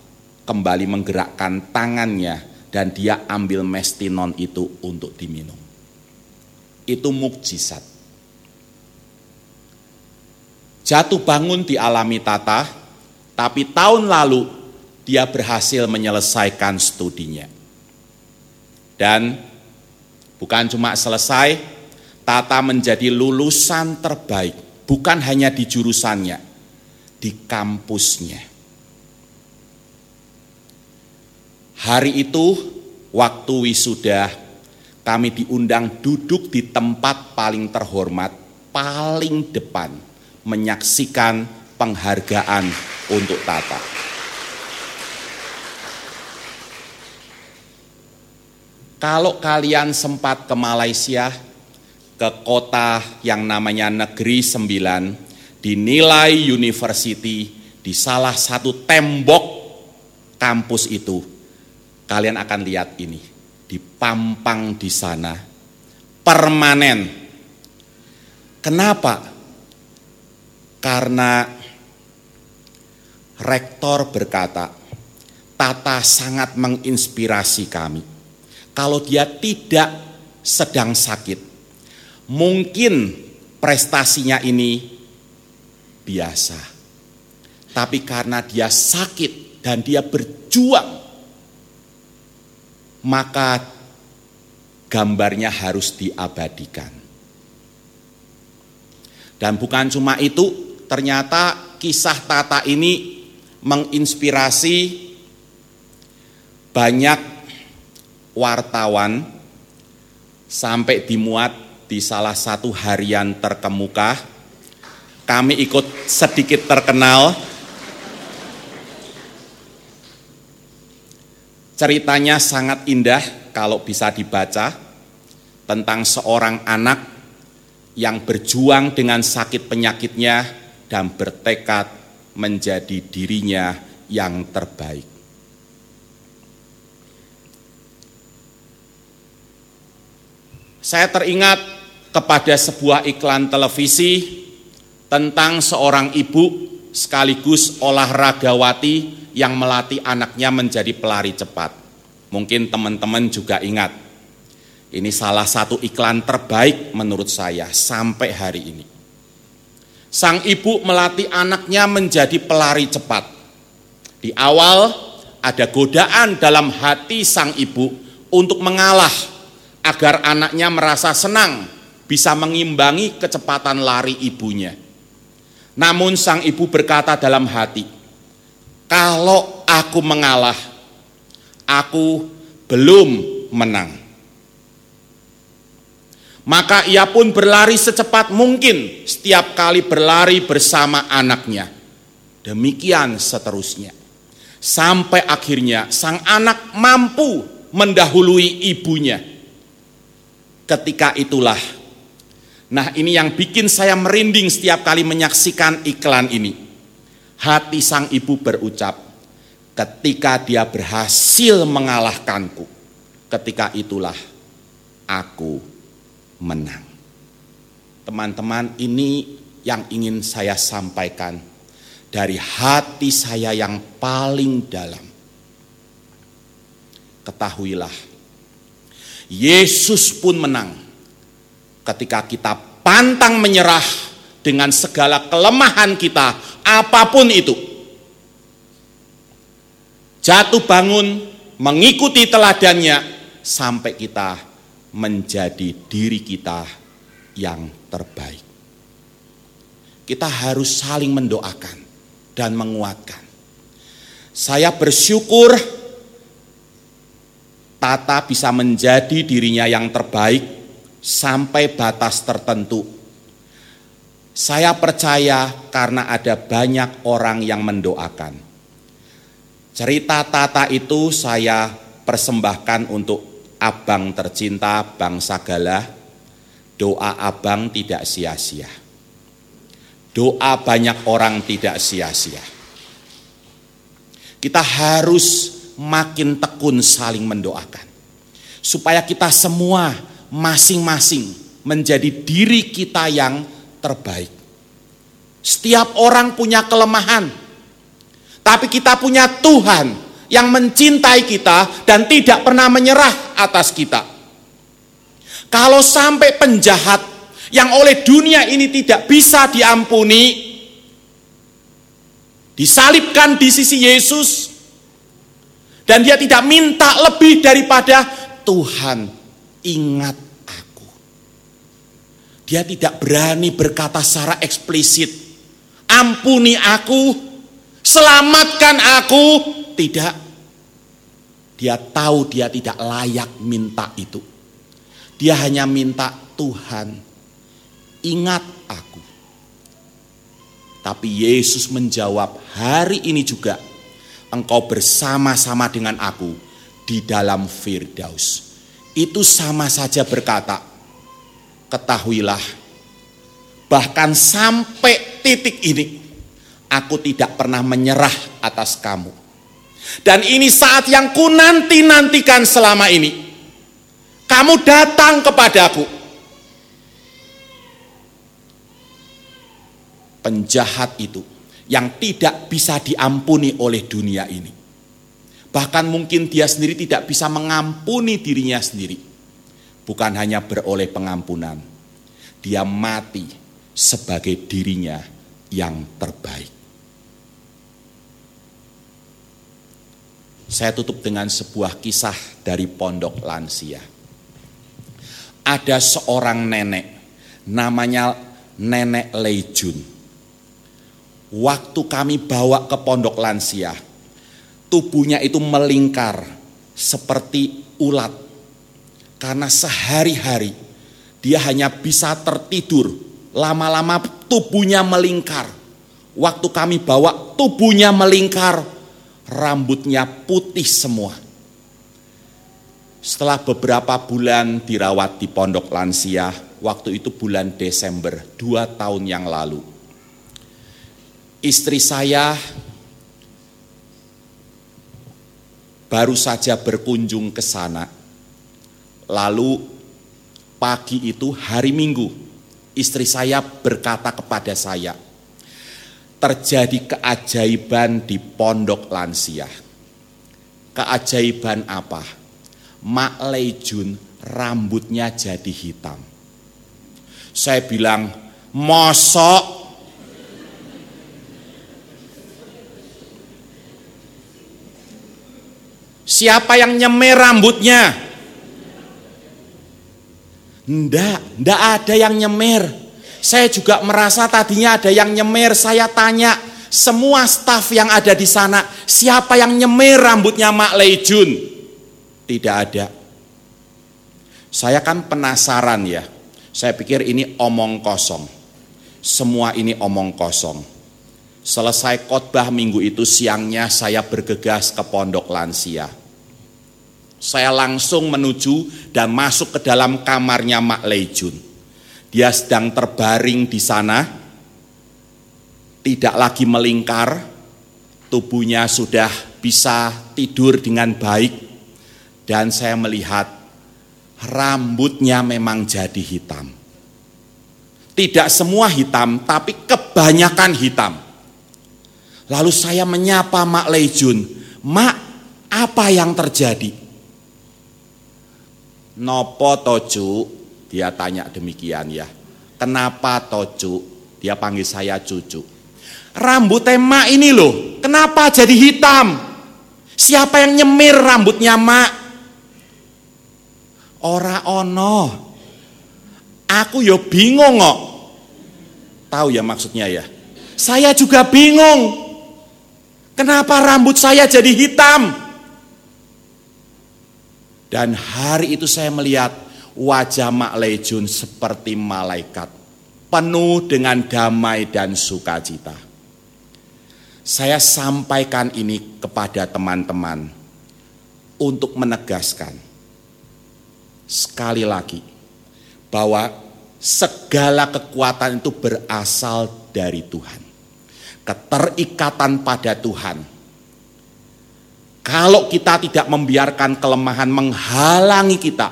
Speaker 1: kembali menggerakkan tangannya dan dia ambil mestinon itu untuk diminum. Itu mukjizat. Jatuh bangun dialami Tata, tapi tahun lalu dia berhasil menyelesaikan studinya. Dan bukan cuma selesai, Tata menjadi lulusan terbaik bukan hanya di jurusannya, di kampusnya. Hari itu waktu wisuda kami diundang duduk di tempat paling terhormat, paling depan menyaksikan penghargaan untuk Tata. Kalau kalian sempat ke Malaysia, ke kota yang namanya Negeri Sembilan, dinilai University di salah satu tembok kampus itu. Kalian akan lihat ini, dipampang di sana, permanen. Kenapa? Karena rektor berkata, Tata sangat menginspirasi kami. Kalau dia tidak sedang sakit, Mungkin prestasinya ini biasa. Tapi karena dia sakit dan dia berjuang, maka gambarnya harus diabadikan. Dan bukan cuma itu, ternyata kisah Tata ini menginspirasi banyak wartawan sampai dimuat di salah satu harian terkemuka. Kami ikut sedikit terkenal. Ceritanya sangat indah kalau bisa dibaca tentang seorang anak yang berjuang dengan sakit penyakitnya dan bertekad menjadi dirinya yang terbaik. Saya teringat kepada sebuah iklan televisi tentang seorang ibu sekaligus olahragawati yang melatih anaknya menjadi pelari cepat. Mungkin teman-teman juga ingat. Ini salah satu iklan terbaik menurut saya sampai hari ini. Sang ibu melatih anaknya menjadi pelari cepat. Di awal ada godaan dalam hati sang ibu untuk mengalah agar anaknya merasa senang bisa mengimbangi kecepatan lari ibunya. Namun sang ibu berkata dalam hati, kalau aku mengalah, aku belum menang. Maka ia pun berlari secepat mungkin setiap kali berlari bersama anaknya. Demikian seterusnya. Sampai akhirnya sang anak mampu mendahului ibunya. Ketika itulah Nah ini yang bikin saya merinding setiap kali menyaksikan iklan ini. hati sang ibu berucap, ketika dia berhasil mengalahkanku, ketika itulah aku menang. Teman-teman, ini yang ingin saya sampaikan dari hati saya yang paling dalam. Ketahuilah, Yesus pun menang ketika kita pantang menyerah dengan segala kelemahan kita, apa pun itu. Jatuh bangun, mengikuti teladannya, sampai kita menjadi diri kita yang terbaik. Kita harus saling mendoakan dan menguatkan. Saya bersyukur Tata bisa menjadi dirinya yang terbaik sampai batas tertentu. Saya percaya karena ada banyak orang yang mendoakan. Cerita Tata itu saya persembahkan untuk abang tercinta bangsa Galah. Doa abang tidak sia-sia. Doa banyak orang tidak sia-sia. Kita harus makin tekun saling mendoakan. Supaya kita semua masing-masing menjadi diri kita yang terbaik. Setiap orang punya kelemahan, tapi kita punya Tuhan yang mencintai kita dan tidak pernah menyerah atas kita. Kalau sampai penjahat yang oleh dunia ini tidak bisa diampuni, disalibkan di sisi Yesus, dan dia tidak minta lebih daripada Tuhan ingat aku. Dia tidak berani berkata secara eksplisit, ampuni aku, selamatkan aku. Tidak. Dia tahu dia tidak layak minta itu. Dia hanya minta Tuhan, ingat aku. Tapi Yesus menjawab hari ini juga engkau bersama-sama dengan aku di dalam Firdaus. Itu sama saja berkata, ketahuilah, bahkan sampai titik ini, aku tidak pernah menyerah atas kamu. Dan ini saat yang ku nanti-nantikan selama ini. Kamu datang kepadaku. Penjahat itu yang tidak bisa diampuni oleh dunia ini. Bahkan mungkin dia sendiri tidak bisa mengampuni dirinya sendiri. Bukan hanya beroleh pengampunan, dia mati sebagai dirinya yang terbaik. Saya tutup dengan sebuah kisah dari pondok lansia. Ada seorang nenek, namanya Nenek Lejun waktu kami bawa ke pondok lansia, tubuhnya itu melingkar seperti ulat. Karena sehari-hari dia hanya bisa tertidur, lama-lama tubuhnya melingkar. Waktu kami bawa tubuhnya melingkar, rambutnya putih semua. Setelah beberapa bulan dirawat di pondok lansia, waktu itu bulan Desember, dua tahun yang lalu istri saya baru saja berkunjung ke sana. Lalu pagi itu hari Minggu, istri saya berkata kepada saya, terjadi keajaiban di pondok lansia. Keajaiban apa? Mak Lejun rambutnya jadi hitam. Saya bilang, mosok Siapa yang nyemer rambutnya? Ndak, ndak ada yang nyemer. Saya juga merasa tadinya ada yang nyemer. Saya tanya semua staf yang ada di sana, siapa yang nyemer rambutnya Mak Leijun? Tidak ada. Saya kan penasaran ya. Saya pikir ini omong kosong. Semua ini omong kosong. Selesai khotbah minggu itu siangnya saya bergegas ke pondok lansia saya langsung menuju dan masuk ke dalam kamarnya Mak Leijun. Dia sedang terbaring di sana, tidak lagi melingkar, tubuhnya sudah bisa tidur dengan baik dan saya melihat rambutnya memang jadi hitam. Tidak semua hitam, tapi kebanyakan hitam. Lalu saya menyapa Mak Lejun, Mak, apa yang terjadi? Nopo toju? Dia tanya demikian ya. Kenapa toju? Dia panggil saya cucu. Rambut emak ini loh, kenapa jadi hitam? Siapa yang nyemir rambutnya mak? Ora ono. Aku yo bingung kok. Tahu ya maksudnya ya? Saya juga bingung. Kenapa rambut saya jadi hitam? Dan hari itu saya melihat wajah Mak Lejun seperti malaikat. Penuh dengan damai dan sukacita. Saya sampaikan ini kepada teman-teman untuk menegaskan sekali lagi bahwa segala kekuatan itu berasal dari Tuhan. Keterikatan pada Tuhan. Kalau kita tidak membiarkan kelemahan menghalangi kita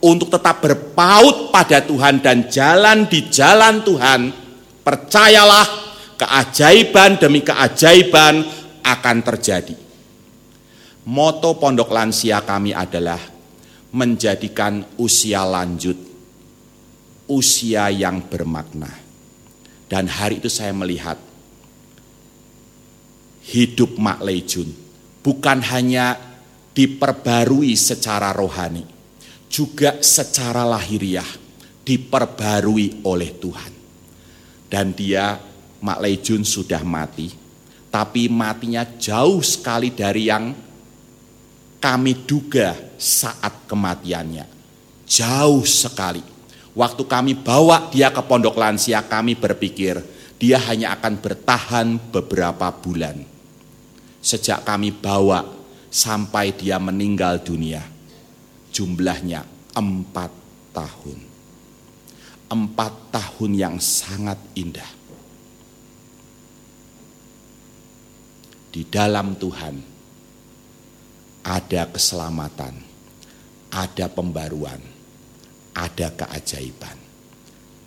Speaker 1: untuk tetap berpaut pada Tuhan dan jalan di jalan Tuhan, percayalah keajaiban demi keajaiban akan terjadi. Moto pondok lansia kami adalah menjadikan usia lanjut, usia yang bermakna. Dan hari itu saya melihat hidup Mak Lejun bukan hanya diperbarui secara rohani, juga secara lahiriah diperbarui oleh Tuhan. Dan dia Mak Lejun sudah mati, tapi matinya jauh sekali dari yang kami duga saat kematiannya. Jauh sekali. Waktu kami bawa dia ke pondok lansia, kami berpikir dia hanya akan bertahan beberapa bulan. Sejak kami bawa sampai dia meninggal dunia, jumlahnya empat tahun. Empat tahun yang sangat indah di dalam Tuhan ada keselamatan, ada pembaruan, ada keajaiban.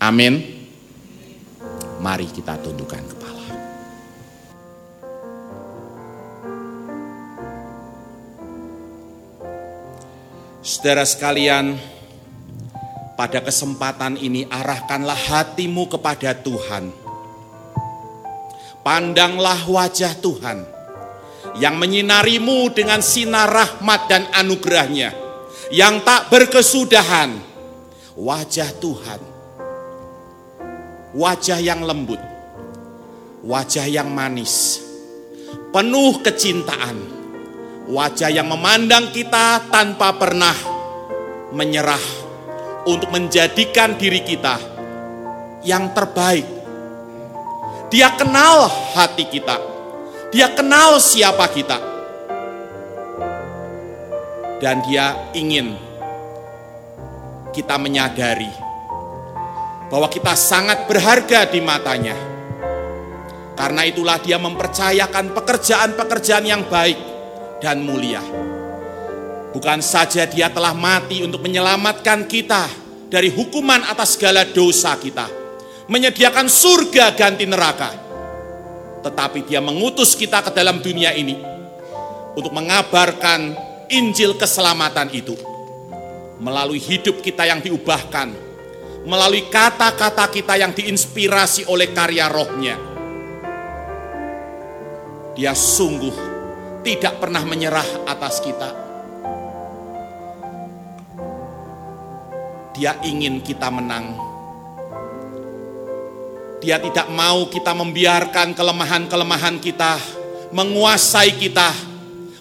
Speaker 1: Amin. Mari kita tundukkan kepala. Saudara sekalian, pada kesempatan ini arahkanlah hatimu kepada Tuhan. Pandanglah wajah Tuhan yang menyinarimu dengan sinar rahmat dan anugerahnya yang tak berkesudahan wajah Tuhan wajah yang lembut wajah yang manis penuh kecintaan wajah yang memandang kita tanpa pernah menyerah untuk menjadikan diri kita yang terbaik dia kenal hati kita dia kenal siapa kita. Dan dia ingin kita menyadari bahwa kita sangat berharga di matanya. Karena itulah dia mempercayakan pekerjaan-pekerjaan yang baik dan mulia. Bukan saja dia telah mati untuk menyelamatkan kita dari hukuman atas segala dosa kita. Menyediakan surga ganti neraka tetapi dia mengutus kita ke dalam dunia ini untuk mengabarkan Injil keselamatan itu melalui hidup kita yang diubahkan, melalui kata-kata kita yang diinspirasi oleh karya rohnya. Dia sungguh tidak pernah menyerah atas kita. Dia ingin kita menang dia tidak mau kita membiarkan kelemahan-kelemahan kita menguasai kita,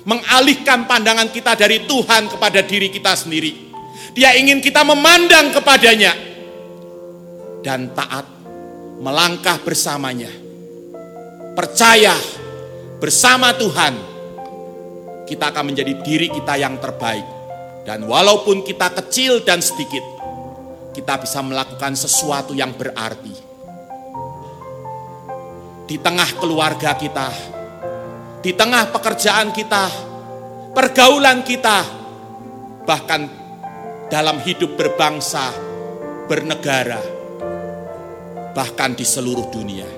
Speaker 1: mengalihkan pandangan kita dari Tuhan kepada diri kita sendiri. Dia ingin kita memandang kepadanya dan taat melangkah bersamanya. Percaya bersama Tuhan, kita akan menjadi diri kita yang terbaik. Dan walaupun kita kecil dan sedikit, kita bisa melakukan sesuatu yang berarti di tengah keluarga kita,
Speaker 2: di tengah pekerjaan kita, pergaulan kita, bahkan dalam hidup berbangsa, bernegara, bahkan di seluruh dunia.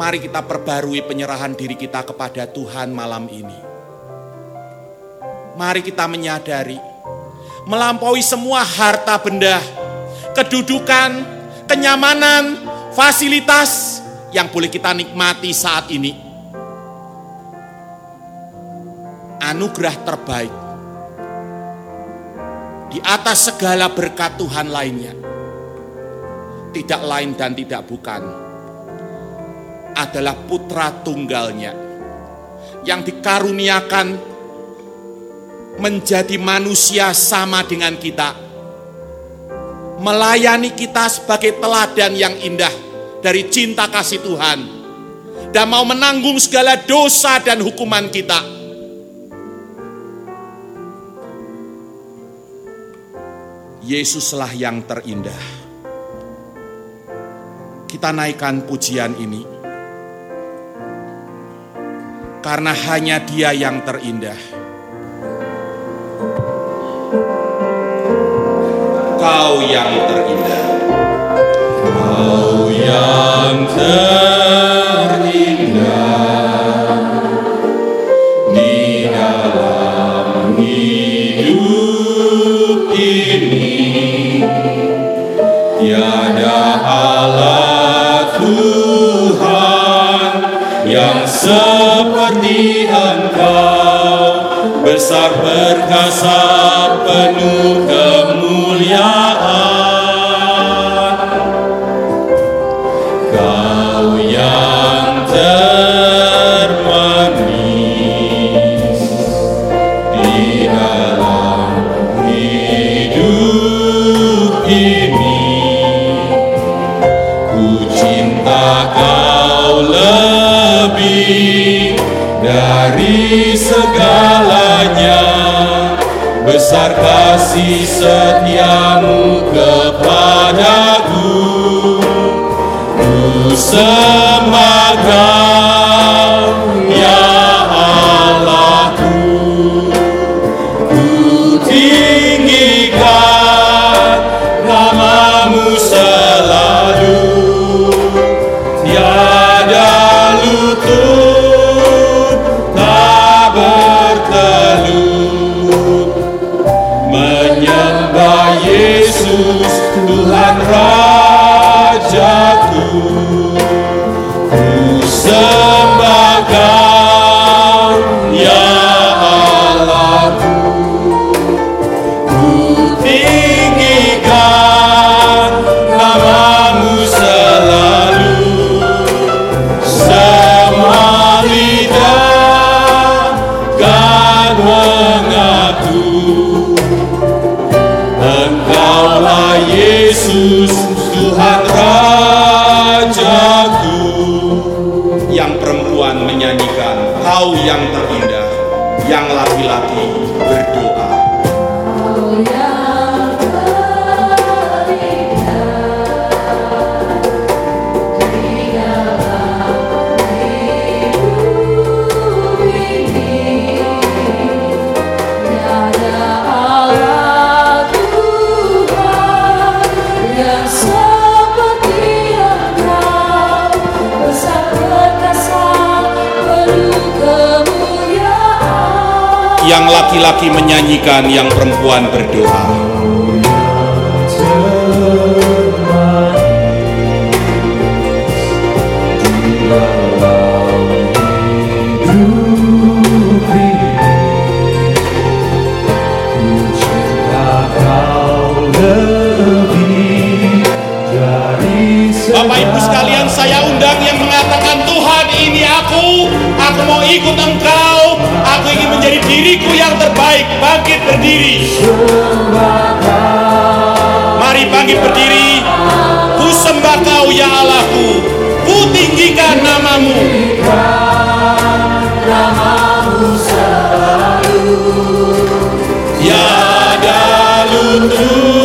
Speaker 2: Mari kita perbarui penyerahan diri kita kepada Tuhan malam ini. Mari kita menyadari, melampaui semua harta benda, kedudukan, kenyamanan, fasilitas yang boleh kita nikmati saat ini. Anugerah terbaik di atas segala berkat Tuhan lainnya, tidak lain dan tidak bukan adalah putra tunggalnya yang dikaruniakan menjadi manusia sama dengan kita. Melayani kita sebagai teladan yang indah dari cinta kasih Tuhan. Dan mau menanggung segala dosa dan hukuman kita. Yesuslah yang terindah. Kita naikkan pujian ini karena hanya Dia yang terindah. Kau yang terindah,
Speaker 1: Kau yang terindah seperti Engkau besar perkasa penuh besar kasih setiamu kepadaku
Speaker 2: laki-laki menyanyikan, yang perempuan berdoa. Berdiri. Mari bangkit berdiri, ku sembah kau ya Allahku, ku tinggikan namamu. Lutut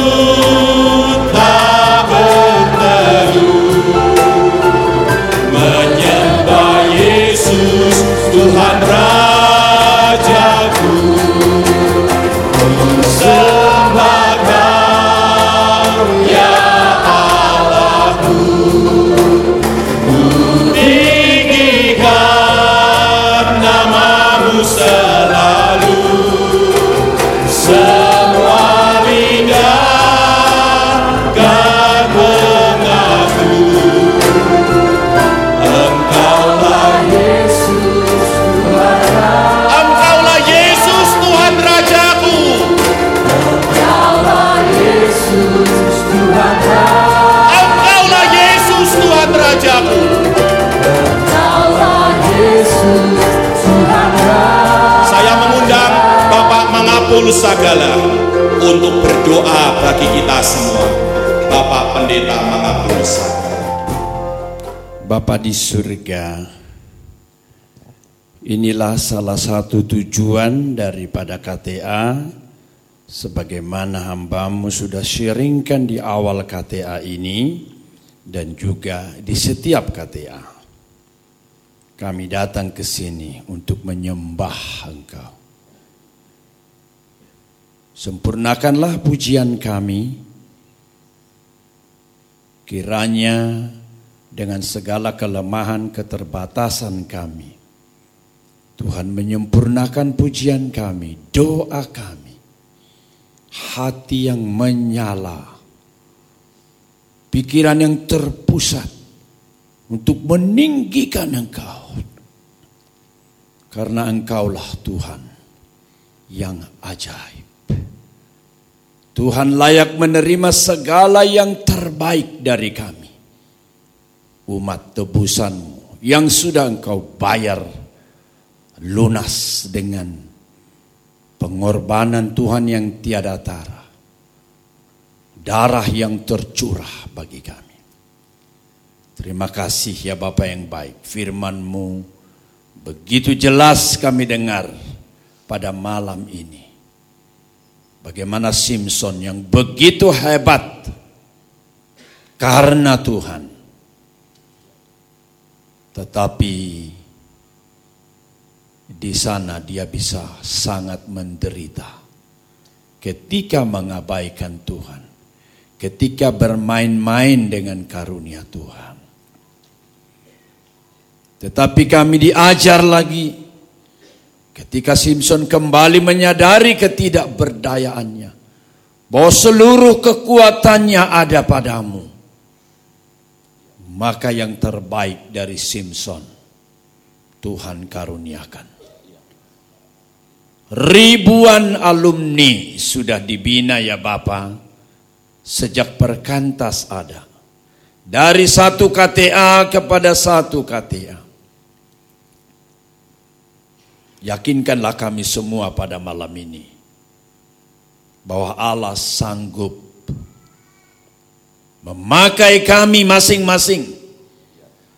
Speaker 1: Sagala untuk berdoa bagi kita semua. Bapak Pendeta Mangapul
Speaker 2: Bapa di surga, inilah salah satu tujuan daripada KTA sebagaimana hambamu sudah sharingkan di awal KTA ini dan juga di setiap KTA. Kami datang ke sini untuk menyembah Engkau. Sempurnakanlah pujian kami, kiranya dengan segala kelemahan keterbatasan kami. Tuhan menyempurnakan pujian kami, doa kami, hati yang menyala, pikiran yang terpusat untuk meninggikan Engkau. Karena Engkaulah Tuhan yang ajaib. Tuhan layak menerima segala yang terbaik dari kami umat tebusanmu yang sudah engkau bayar lunas dengan pengorbanan Tuhan yang tiada tara. Darah yang tercurah bagi kami. Terima kasih ya Bapak yang baik. Firmanmu begitu jelas kami dengar pada malam ini. Bagaimana Simpson yang begitu hebat? Karena Tuhan. Tetapi di sana dia bisa sangat menderita. Ketika mengabaikan Tuhan, ketika bermain-main dengan karunia Tuhan. Tetapi kami diajar lagi ketika Simpson kembali menyadari ketidakberdayaannya bahwa seluruh kekuatannya ada padamu maka yang terbaik dari Simpson Tuhan karuniakan. Ribuan alumni sudah dibina ya Bapak sejak perkantas ada. Dari satu KTA kepada satu KTA. Yakinkanlah kami semua pada malam ini bahwa Allah sanggup memakai kami masing-masing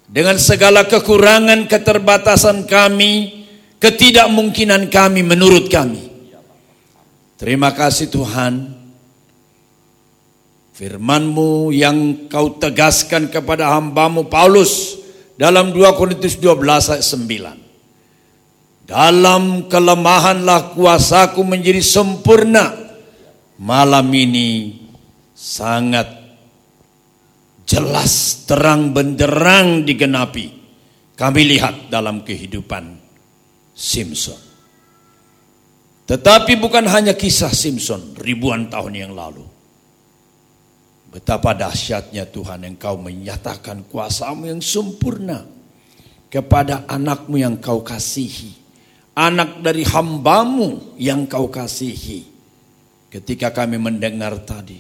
Speaker 2: dengan segala kekurangan, keterbatasan kami, ketidakmungkinan kami menurut kami. Terima kasih Tuhan. Firmanmu yang kau tegaskan kepada hambamu Paulus dalam 2 Korintus 12 ayat 9. Dalam kelemahanlah kuasaku menjadi sempurna. Malam ini sangat jelas terang benderang digenapi. Kami lihat dalam kehidupan Simpson. Tetapi bukan hanya kisah Simpson ribuan tahun yang lalu. Betapa dahsyatnya Tuhan yang kau menyatakan kuasamu yang sempurna kepada anakmu yang kau kasihi. Anak dari hambamu yang kau kasihi. Ketika kami mendengar tadi,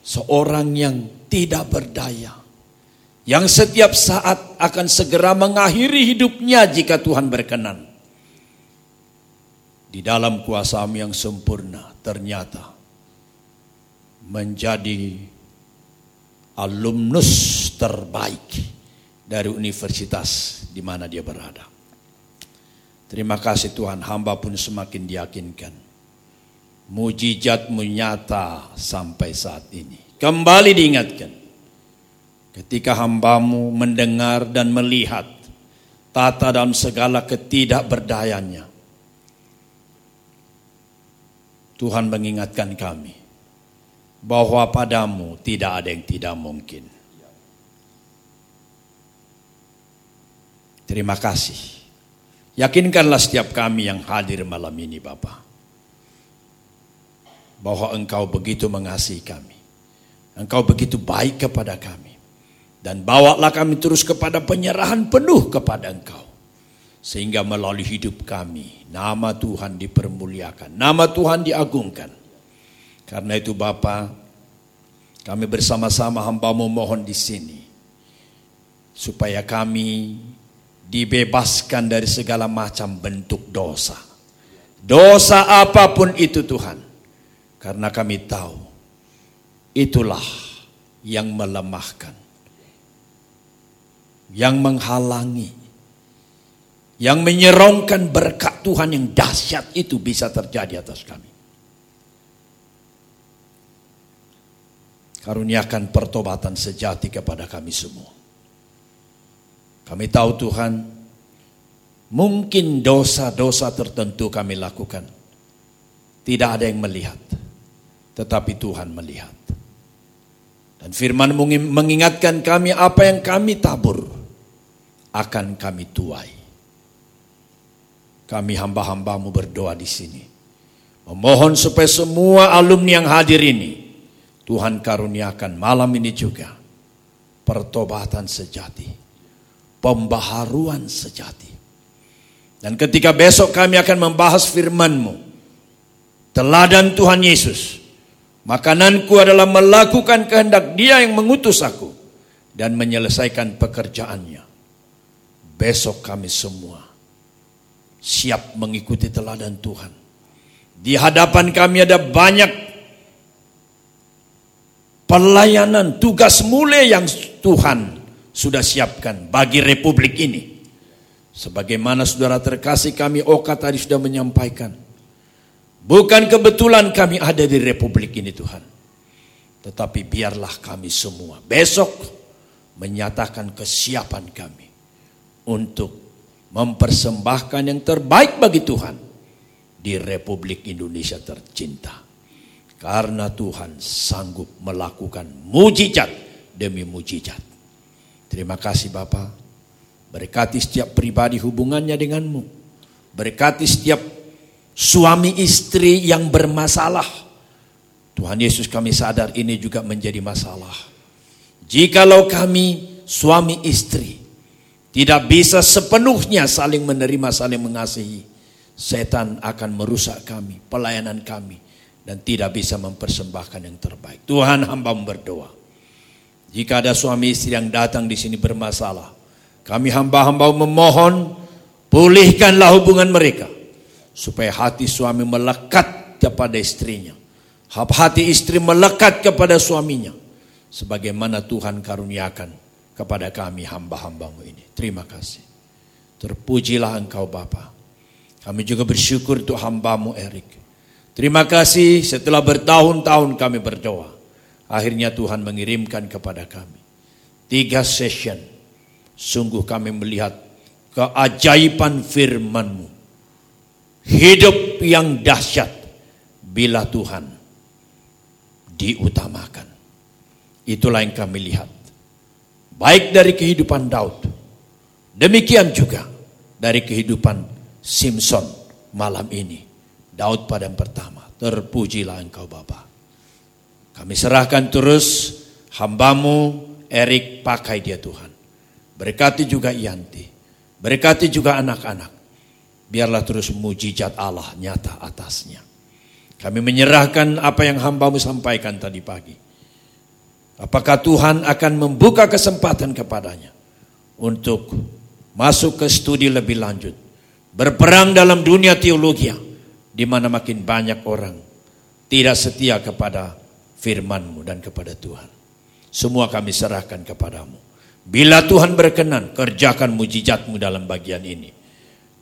Speaker 2: seorang yang tidak berdaya, yang setiap saat akan segera mengakhiri hidupnya jika Tuhan berkenan. Di dalam kuasamu yang sempurna ternyata menjadi alumnus terbaik dari universitas di mana dia berada. Terima kasih Tuhan, hamba pun semakin diyakinkan mujizatmu nyata sampai saat ini. Kembali diingatkan, ketika hambamu mendengar dan melihat tata dalam segala ketidakberdayanya, Tuhan mengingatkan kami bahwa padamu tidak ada yang tidak mungkin. Terima kasih. Yakinkanlah setiap kami yang hadir malam ini Bapak bahwa engkau begitu mengasihi kami. Engkau begitu baik kepada kami. Dan bawalah kami terus kepada penyerahan penuh kepada engkau. Sehingga melalui hidup kami, nama Tuhan dipermuliakan. Nama Tuhan diagungkan. Karena itu Bapa, kami bersama-sama hambamu mohon di sini. Supaya kami dibebaskan dari segala macam bentuk dosa. Dosa apa pun itu Tuhan. Karena kami tahu itulah yang melemahkan. Yang menghalangi. Yang menyerongkan berkat Tuhan yang dahsyat itu bisa terjadi atas kami. Karuniakan pertobatan sejati kepada kami semua. Kami tahu Tuhan, mungkin dosa-dosa tertentu kami lakukan. Tidak ada yang melihat, tetapi Tuhan melihat. Dan firman mengingatkan kami apa yang kami tabur akan kami tuai. Kami hamba-hambamu berdoa di sini. Memohon supaya semua alumni yang hadir ini Tuhan karuniakan malam ini juga pertobatan sejati, pembaharuan sejati. Dan ketika besok kami akan membahas firman-Mu, teladan Tuhan Yesus, makananku adalah melakukan kehendak Dia yang mengutus aku dan menyelesaikan pekerjaannya. Besok kami semua siap mengikuti teladan Tuhan. Di hadapan kami ada banyak pelayanan tugas mulia yang Tuhan sudah siapkan bagi republik ini. Sebagaimana saudara terkasih kami Oka tadi sudah menyampaikan. Bukan kebetulan kami ada di republik ini Tuhan. Tetapi biarlah kami semua besok menyatakan kesiapan kami untuk mempersembahkan yang terbaik bagi Tuhan di Republik Indonesia tercinta. Karena Tuhan sanggup melakukan mujizat demi mujizat. Terima kasih Bapak. Berkati setiap pribadi hubungannya denganmu. Berkati setiap suami istri yang bermasalah. Tuhan Yesus kami sadar ini juga menjadi masalah. Jikalau kami suami istri tidak bisa sepenuhnya saling menerima, saling mengasihi, setan akan merusak kami, pelayanan kami dan tidak bisa mempersembahkan yang terbaik. Tuhan hamba berdoa. Jika ada suami istri yang datang di sini bermasalah, kami hamba-hamba memohon pulihkanlah hubungan mereka supaya hati suami melekat kepada istrinya. Hati istri melekat kepada suaminya. Sebagaimana Tuhan karuniakan kepada kami hamba-hambamu ini. Terima kasih. Terpujilah engkau Bapa. Kami juga bersyukur untuk hambamu Erik. Terima kasih setelah bertahun-tahun kami berdoa. Akhirnya Tuhan mengirimkan kepada kami. Tiga session. Sungguh kami melihat keajaiban firman-Mu. Hidup yang dahsyat bila Tuhan diutamakan. Itulah yang kami lihat. Baik dari kehidupan Daud. Demikian juga dari kehidupan Simpson malam ini Daud pada yang pertama. Terpujilah engkau Bapa. Kami serahkan terus hambamu Erik pakai dia Tuhan. Berkati juga Yanti. Berkati juga anak-anak. Biarlah terus mujizat Allah nyata atasnya. Kami menyerahkan apa yang hambamu sampaikan tadi pagi. Apakah Tuhan akan membuka kesempatan kepadanya untuk masuk ke studi lebih lanjut. Berperang dalam dunia teologi di mana makin banyak orang tidak setia kepada firman-Mu dan kepada Tuhan. Semua kami serahkan kepadamu. Bila Tuhan berkenan, kerjakan mujizat-Mu dalam bagian ini.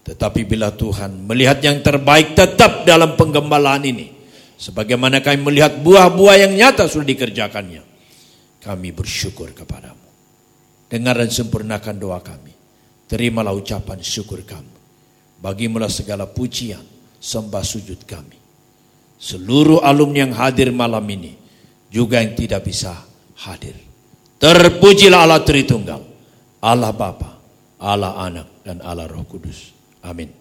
Speaker 2: Tetapi bila Tuhan melihat yang terbaik tetap dalam penggembalaan ini. Sebagaimana kami melihat buah-buah yang nyata sudah dikerjakannya. Kami bersyukur kepadamu. Dengar dan sempurnakan doa kami. Terimalah ucapan syukur kami. Bagimulah segala pujian, sembah sujud kami. Seluruh alumni yang hadir malam ini juga yang tidak bisa hadir. Terpujilah Allah Tritunggal, Allah Bapa, Allah Anak dan Allah Roh Kudus. Amin.